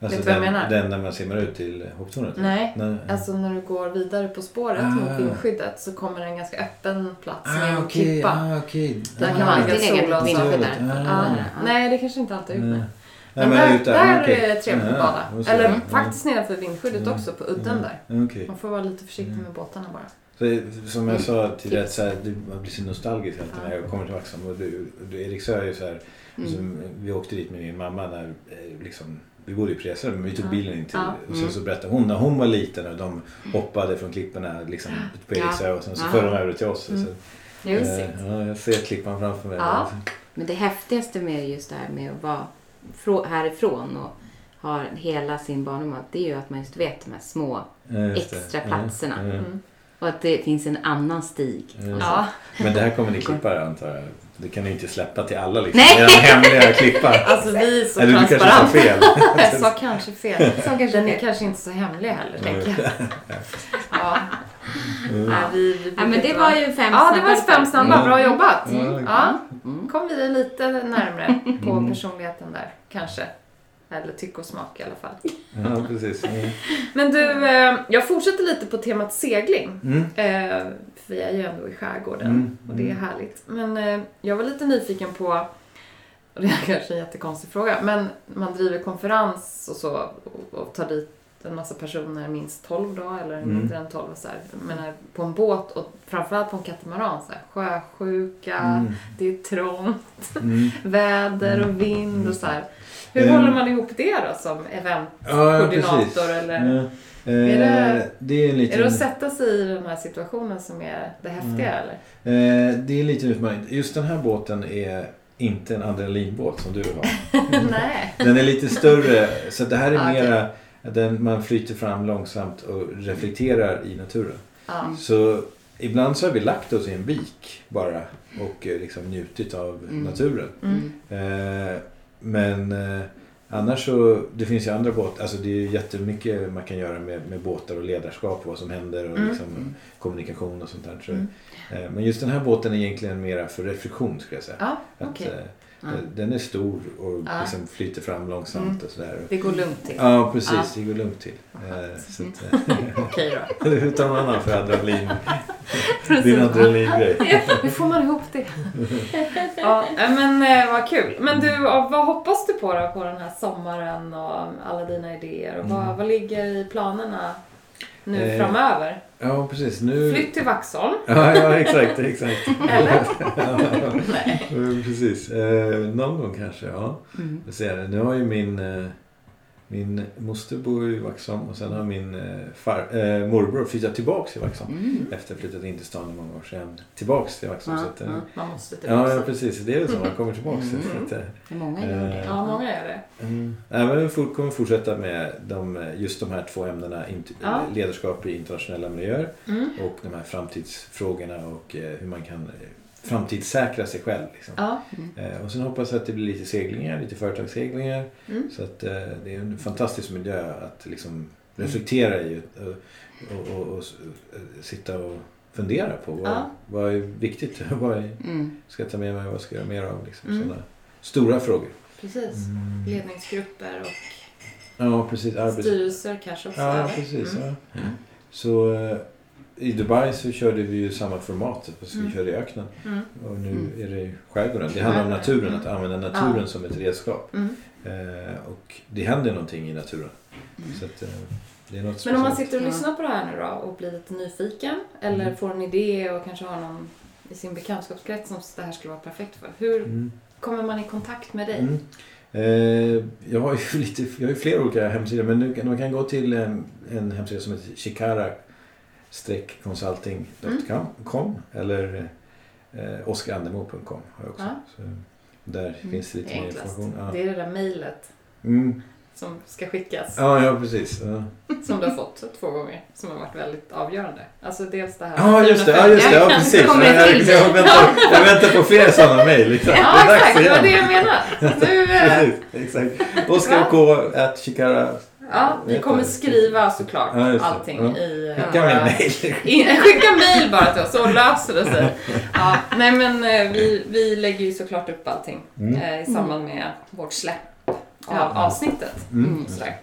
Alltså Vet du vad jag menar? Den där man simmar ut till hopptornet? Nej, Nej. Alltså när du går vidare på spåret Ah. mot vindskyddet så kommer det en ganska öppen plats med Ah, en okej. klippa. Ah, okej. Där Man kan man lägga solglasögon. Ah. Ja. Ja. Nej, det kanske inte alltid är med. Nej, Men där, där okej. är det trevligt att Ja, bada. Eller ja. faktiskt nedanför vindskyddet Mm. också, på udden där. Ja, Okej. Man får vara lite försiktig Mm. med båtarna bara. Så, som jag sa Tips. tidigare, så här, du- man blir så nostalgisk alltid när jag kommer till Vaxholm. Och du, du, Eriksö är ju så här, Mm. som, vi åkte dit med min mamma när eh, liksom, vi bodde i Presare men vi tog bilen in till Ja. och sen Mm. så berättade hon när hon var liten och de hoppade från klipporna liksom, på. Eriksö och sen så förde de över till oss. Mm. Så, eh, ja, jag ser klippan framför mig. Ja. Men det häftigaste med just det här med att vara frå- härifrån och ha hela sin barndom, det är ju att man just vet de här små extra platserna. Mm. Och att det finns en annan stig. Ja. Så. Ja, Men det här kommer ni klippa antar jag? Det kan ni inte släppa till alla liksom? Nej. Era hemliga klippar? alltså vi är så Eller du kanske sa fel? Jag sa kanske fel. Så kanske Den det är kanske inte så hemlig heller, tänker jag. Ja, Mm. nej, vi, vi Ja, men det var ju fem Ja, det snabba var fem snabba. Mm. Bra jobbat. Mm. Ja, Mm. kom vi lite närmre på Mm. personligheten där, kanske. Eller tyck och smak i alla fall. Ja, precis. Mm. Men du, eh, jag fortsätter lite på temat segling. Mm. Eh, för vi är ju ändå i skärgården Mm, och det är mm. härligt. Men eh, jag var lite nyfiken på, och det är kanske en jättekonstig fråga, men man driver konferens och så och tar dit en massa personer, minst 12 då, eller Mm. mindre än 12 och så här. Menar, på en båt och framförallt på en katamaran så här, sjösjuka, Mm. det är trångt, Mm. väder och vind och så här. Hur Mm. håller man ihop det då som Ja, eventkoordinator eller? Ja. Är Eh, det- det är en liten... Är det att sätta sig i den här situationen som är det häftiga Mm. eller? Eh, det är en liten utmaning. Just den här båten är inte en adrenalinbåt som du har. Nej. Den är lite större. Så det här är okej. mera den, man flyter fram långsamt och reflekterar i naturen. Ja. Så ibland så har vi lagt oss i en vik bara och eh, liksom njutit av Mm. naturen. Mm. Eh, men eh, annars så, det finns ju andra båtar, alltså det är ju jättemycket man kan göra med, med båtar och ledarskap och vad som händer och Mm. liksom Mm. kommunikation och sånt där. Så, Mm. eh, men just den här båten är egentligen mera för reflektion skulle jag säga. Ja, Att, eh. Den är stor och Ja. liksom flyter fram långsamt Mm. och sådär. Det går lugnt till. Ja, precis. Ja. Det går lugnt till. Eh, Mm. eh, Okej då. hur tar man an för adrenalin? Din adrenalingrej. Hur får man ihop det? ja, men vad kul. Men du, vad hoppas du på då på den här sommaren och alla dina idéer? Och vad, Mm. vad ligger i planerna nu Eh, framöver? Ja, precis. Nu... Flytt till Vaxholm? Ja, ja, exakt, exakt. Eller? ja, Nej. precis. Eh, någon gång kanske, ja. Mm. Jag ser. Nu har ju min, eh, min moster bor i Vaxholm och sen har min eh, far, eh, morbror flyttat tillbaks till Vaxholm. Mm. Efter att ha flyttat in till stan i många år sedan. Tillbaks till Vaxholm. Ja, så att, eh, ja. Man måste till Ja, precis. Det är väl så. Man kommer tillbaks. Mm. Så att, är många gör det. Ja, många gör det. Mm. Nej, men vi kommer fortsätta med de, just de här två ämnena. Ja. Ledarskap i internationella miljöer Mm. och de här framtidsfrågorna och hur man kan framtidssäkra sig själv. Liksom. Ja. Eh, och sen hoppas jag att det blir lite seglingar, lite företagsseglingar. Mm. Så att eh, det är en fantastisk miljö att liksom reflektera i och, och, och, och eh, sitta och fundera på vad, Ja. vad är viktigt, vad är, Mm. ska jag ta med mig, vad ska jag göra mer av? Liksom, Mm. sådana stora frågor. Precis. Ledningsgrupper och Ja, precis. Arbets... styrelser kanske också. Ja, precis. Mm. Ja. Så i Dubai så körde vi ju samma format, fast vi Mm. körde i öknen. Mm. Och nu Mm. är det i skärgården. Det handlar om naturen, att Mm. använda naturen Ja. som ett redskap. Mm. Eh, och det händer någonting i naturen. Mm. Så att, eh, det är något Men om man speciellt. sitter och lyssnar på det här nu då och blir lite nyfiken eller Mm. får en idé och kanske har någon i sin bekantskapskrets som det här skulle vara perfekt för. Hur Mm. kommer man i kontakt med dig? Mm. Eh, jag har ju lite, jag har ju flera olika hemsidor men nu kan, man kan gå till en, en hemsida som heter shikara-consulting.com eller eh, oskarandemo.com har jag också. Ja. Så, där finns det lite mer information. Ja. Det är det där mejlet Mm. som ska skickas, Ja, ja, precis. Ja. som du har fått två gånger, som har varit väldigt avgörande. Alltså dels det här... Ja, just det. Ja, just det. Ja, precis. Jag, jag, väntar, jag väntar på fler sådana mejl. Liksom. Ja, exakt. Det var det jag menade. Nu, eh, Precis, exakt. Oskar K. ja, vi kommer skriva såklart Ja, allting Ja. i... eh, Skicka våra-. In- Skicka mejl bara till oss så löser det sig. Ja, nej men eh, vi, vi lägger ju såklart upp allting Mm. eh, i samband med vårt släpp av Ja. avsnittet. Mm. Och sådär.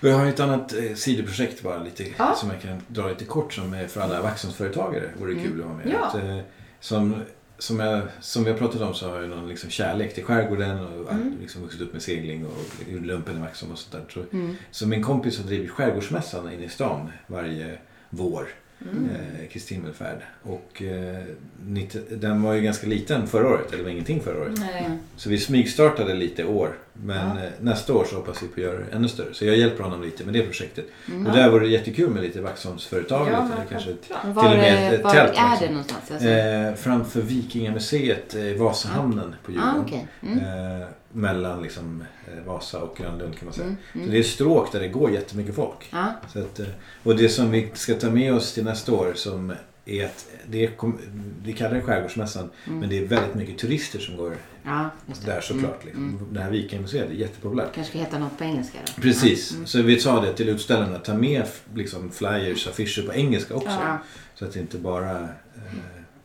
Vi har ett annat eh, sidoprojekt bara lite Ja. som jag kan dra lite kort som är för alla Vaxholmsföretagare. Vore Mm. kul att ha med. Ja. Att, eh, som, som, jag, som vi har pratat om så har jag någon liksom kärlek till skärgården och Mm. liksom vuxit upp med segling och gjort lumpen i Vaxholm och sånt där. Så, Mm. så min kompis har drivit Skärgårdsmässan inne i stan varje vår. Mm. eh, Kristi himmelfärd. Och eh, 90, den var ju ganska liten förra året, eller var ingenting förra året. Nej. Mm. Så vi smygstartade lite i år. Men Ja. eh, nästa år så hoppas vi på att göra det ännu större. Så jag hjälper honom lite med det projektet. Mm. Och där vore det jättekul med lite Vaxholmsföretag. Ja, lite, kanske, självklart. Var, Till och med ett var tält är också. det någonstans? Alltså? eh, framför Vikingamuseet, eh, Vasahamnen på ah, Djurgården. okej. Mm. eh, mellan liksom, eh, Vasa och Grönlund kan man säga. Mm. Så Mm. det är stråk där det går jättemycket folk. Ja. Så att, eh, och det som vi ska ta med oss till nästa år som är att det är, vi kallar det Skärgårdsmässan Mm. men det är väldigt mycket turister som går ja, där såklart. Mm. Liksom. Mm. Det här Vikingamuseet är jättepopulärt. kanske ska heta något på engelska då? Precis, Mm. så vi sa det till utställarna. Ta med liksom, flyers, affischer på engelska också. Ja. Så att det inte bara... Eh,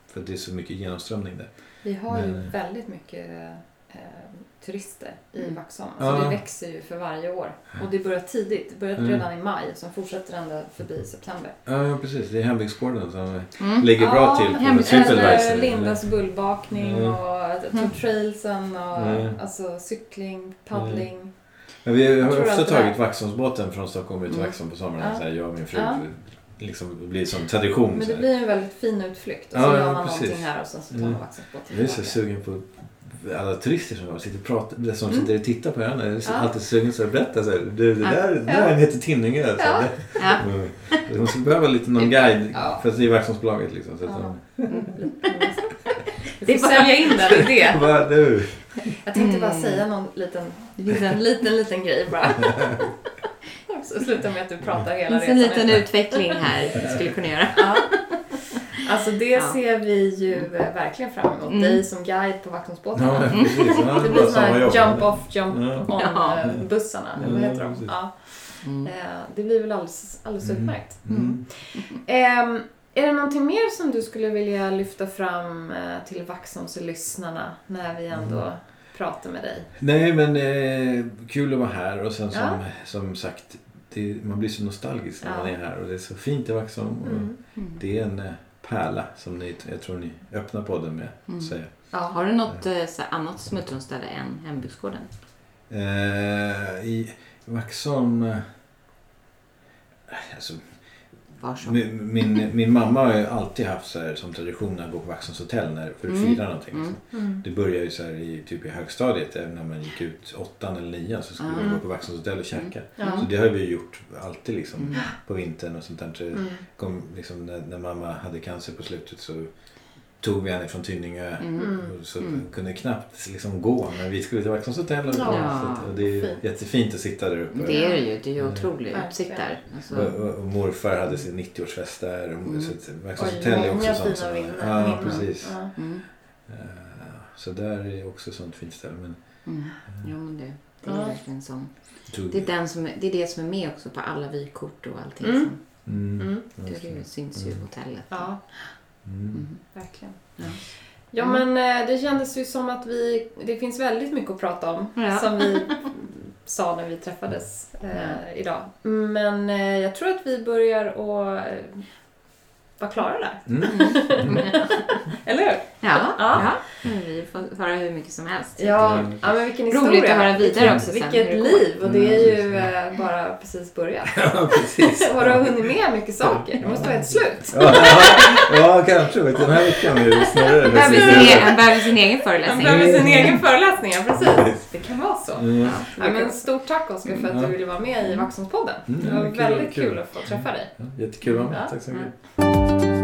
för att det är så mycket genomströmning där. Vi har ju Men- väldigt mycket eh, turister i Mm. Vaxholm. Alltså Ja. Det växer ju för varje år. Och det börjar tidigt. Det börjar Mm. redan i maj och sen fortfarter ända förbi september. Ja, ja precis. Det är Hembygdsgården som Mm. ligger bra Ja, till hem- Tripadvisor. Eller Lindas bullbakning Mm. och Mm. trailsen och Mm. alltså cykling, paddling. Men vi har ofta tagit Vaxholmsbåten från Stockholm ut till Mm. Vaxholm på sommaren. Ja. Så här, jag och min fru. Ja. Liksom, det blir som tradition. Men det blir en väldigt fin utflykt. Och så Ja, gör man precis. någonting här och sen så tar man Mm. Vaxholmsbåten Jag är så tillbaka. sugen på alla turister som sitter och pratar, som Mm. sitter och tittar på öarna. Jag är Ja. alltid sugen så att berätta så här, det, det där, det Ja. där heter Tinninge. Så Ja. det, Ja. Mm. Hon skulle behöva lite någon guide. Ja. Fast det är Vaxholmsbolaget liksom. Så att Ja. de, Vi får sälja in den idén. Vad du? Jag tänkte bara Mm. säga någon liten, Det finns en en liten, liten grej bara. Så slutar med att du pratar Det hela finns en resan liten ut. utveckling här skulle kunna göra. Ja. Alltså det Ja. ser vi ju eh, verkligen fram emot. Mm. Dig som guide på Vaxholmsbåtarna. Ja, precis. Ja, Det blir såna samma här jump off, jump Ja. on Ja. eh, bussarna. eller Vad Ja, heter de? Ja. Mm. Eh, Det blir väl alldeles, alldeles Mm. utmärkt. Mm. Ehm, är det någonting mer som du skulle vilja lyfta fram eh, till Vaxholmslyssnarna när vi ändå Mm. pratar med dig? Nej, men eh, kul att vara här och sen som, Ja. som sagt, det, man blir så nostalgisk när Ja. man är här och det är så fint i Vaxholm. Och Mm. Mm. Det är en eh, pärla som ni, jag tror ni öppnar podden med Mm. säga. Ja. Har du något eh, så här, annat smultronställe än hembygdsgården? Eh, I Vaxholm... eh, Alltså, Min, min, min mamma har ju alltid haft så här, som tradition att gå på Vaxholms hotell när, för att Mm. fira någonting. Mm. Mm. Det började ju så här i, typ i högstadiet, även när man gick ut åttan eller nian så skulle Mm. vi gå på Vaxholms hotell och käka. Ja. Så det har vi ju gjort alltid liksom Mm. på vintern och sånt där. Så Mm. kom, liksom, när, när mamma hade cancer på slutet så tog vi henne från Tynningö. Mm. Mm. Och så Mm. kunde knappt liksom gå men vi skulle till hotell och, Ja. och det är Fint. jättefint att sitta där uppe. Det är det ju. Det är ju Mm. otrolig Verkligen. utsikt där. Alltså, Och, och, och morfar hade sin 90-årsfest där. Och, Mm. så hotell är också sånt fina som... minnen. Ja, minnen. precis. Ja. mm. Eh, Så där är också ett sånt fint ställe. Men Mm. Jo, men det, det är Ja. verkligen tog, Det är, den som, är- det är det som är med också på alla vykort och allting. Mm. Som, Mm. Mm. det, det syns ju hotellet. ja, Mm. Mm. verkligen. Ja. Ja, men eh, det kändes ju som att vi... Det finns väldigt mycket att prata om. Ja. Som vi sa när vi träffades eh, idag. Men eh, jag tror att vi börjar att eh, vara klara där. Mm. Eller hur? Ja, Ja. ja. Men vi får höra hur mycket som helst. Ja, Mm. ja men vilken Roligt historia. att höra vidare vilket, också sen Vilket liv! Och det är ju Mm. bara precis börjat. ja, precis. Och du har hunnit med mycket saker. Det måste vara ett slut. Ja, ja, kanske. Den här veckan är det snarare. Han behöver sin, egen, egen Han föreläsning. behöver sin egen föreläsning, ja precis. Det kan vara så. Mm. Ja, Ja, men stort tack Oskar för att du ville vara med i Vaxholmspodden. Mm, Det var väldigt kul. kul att få träffa dig. Jättekul att vara med. Tack så Ja. Mycket.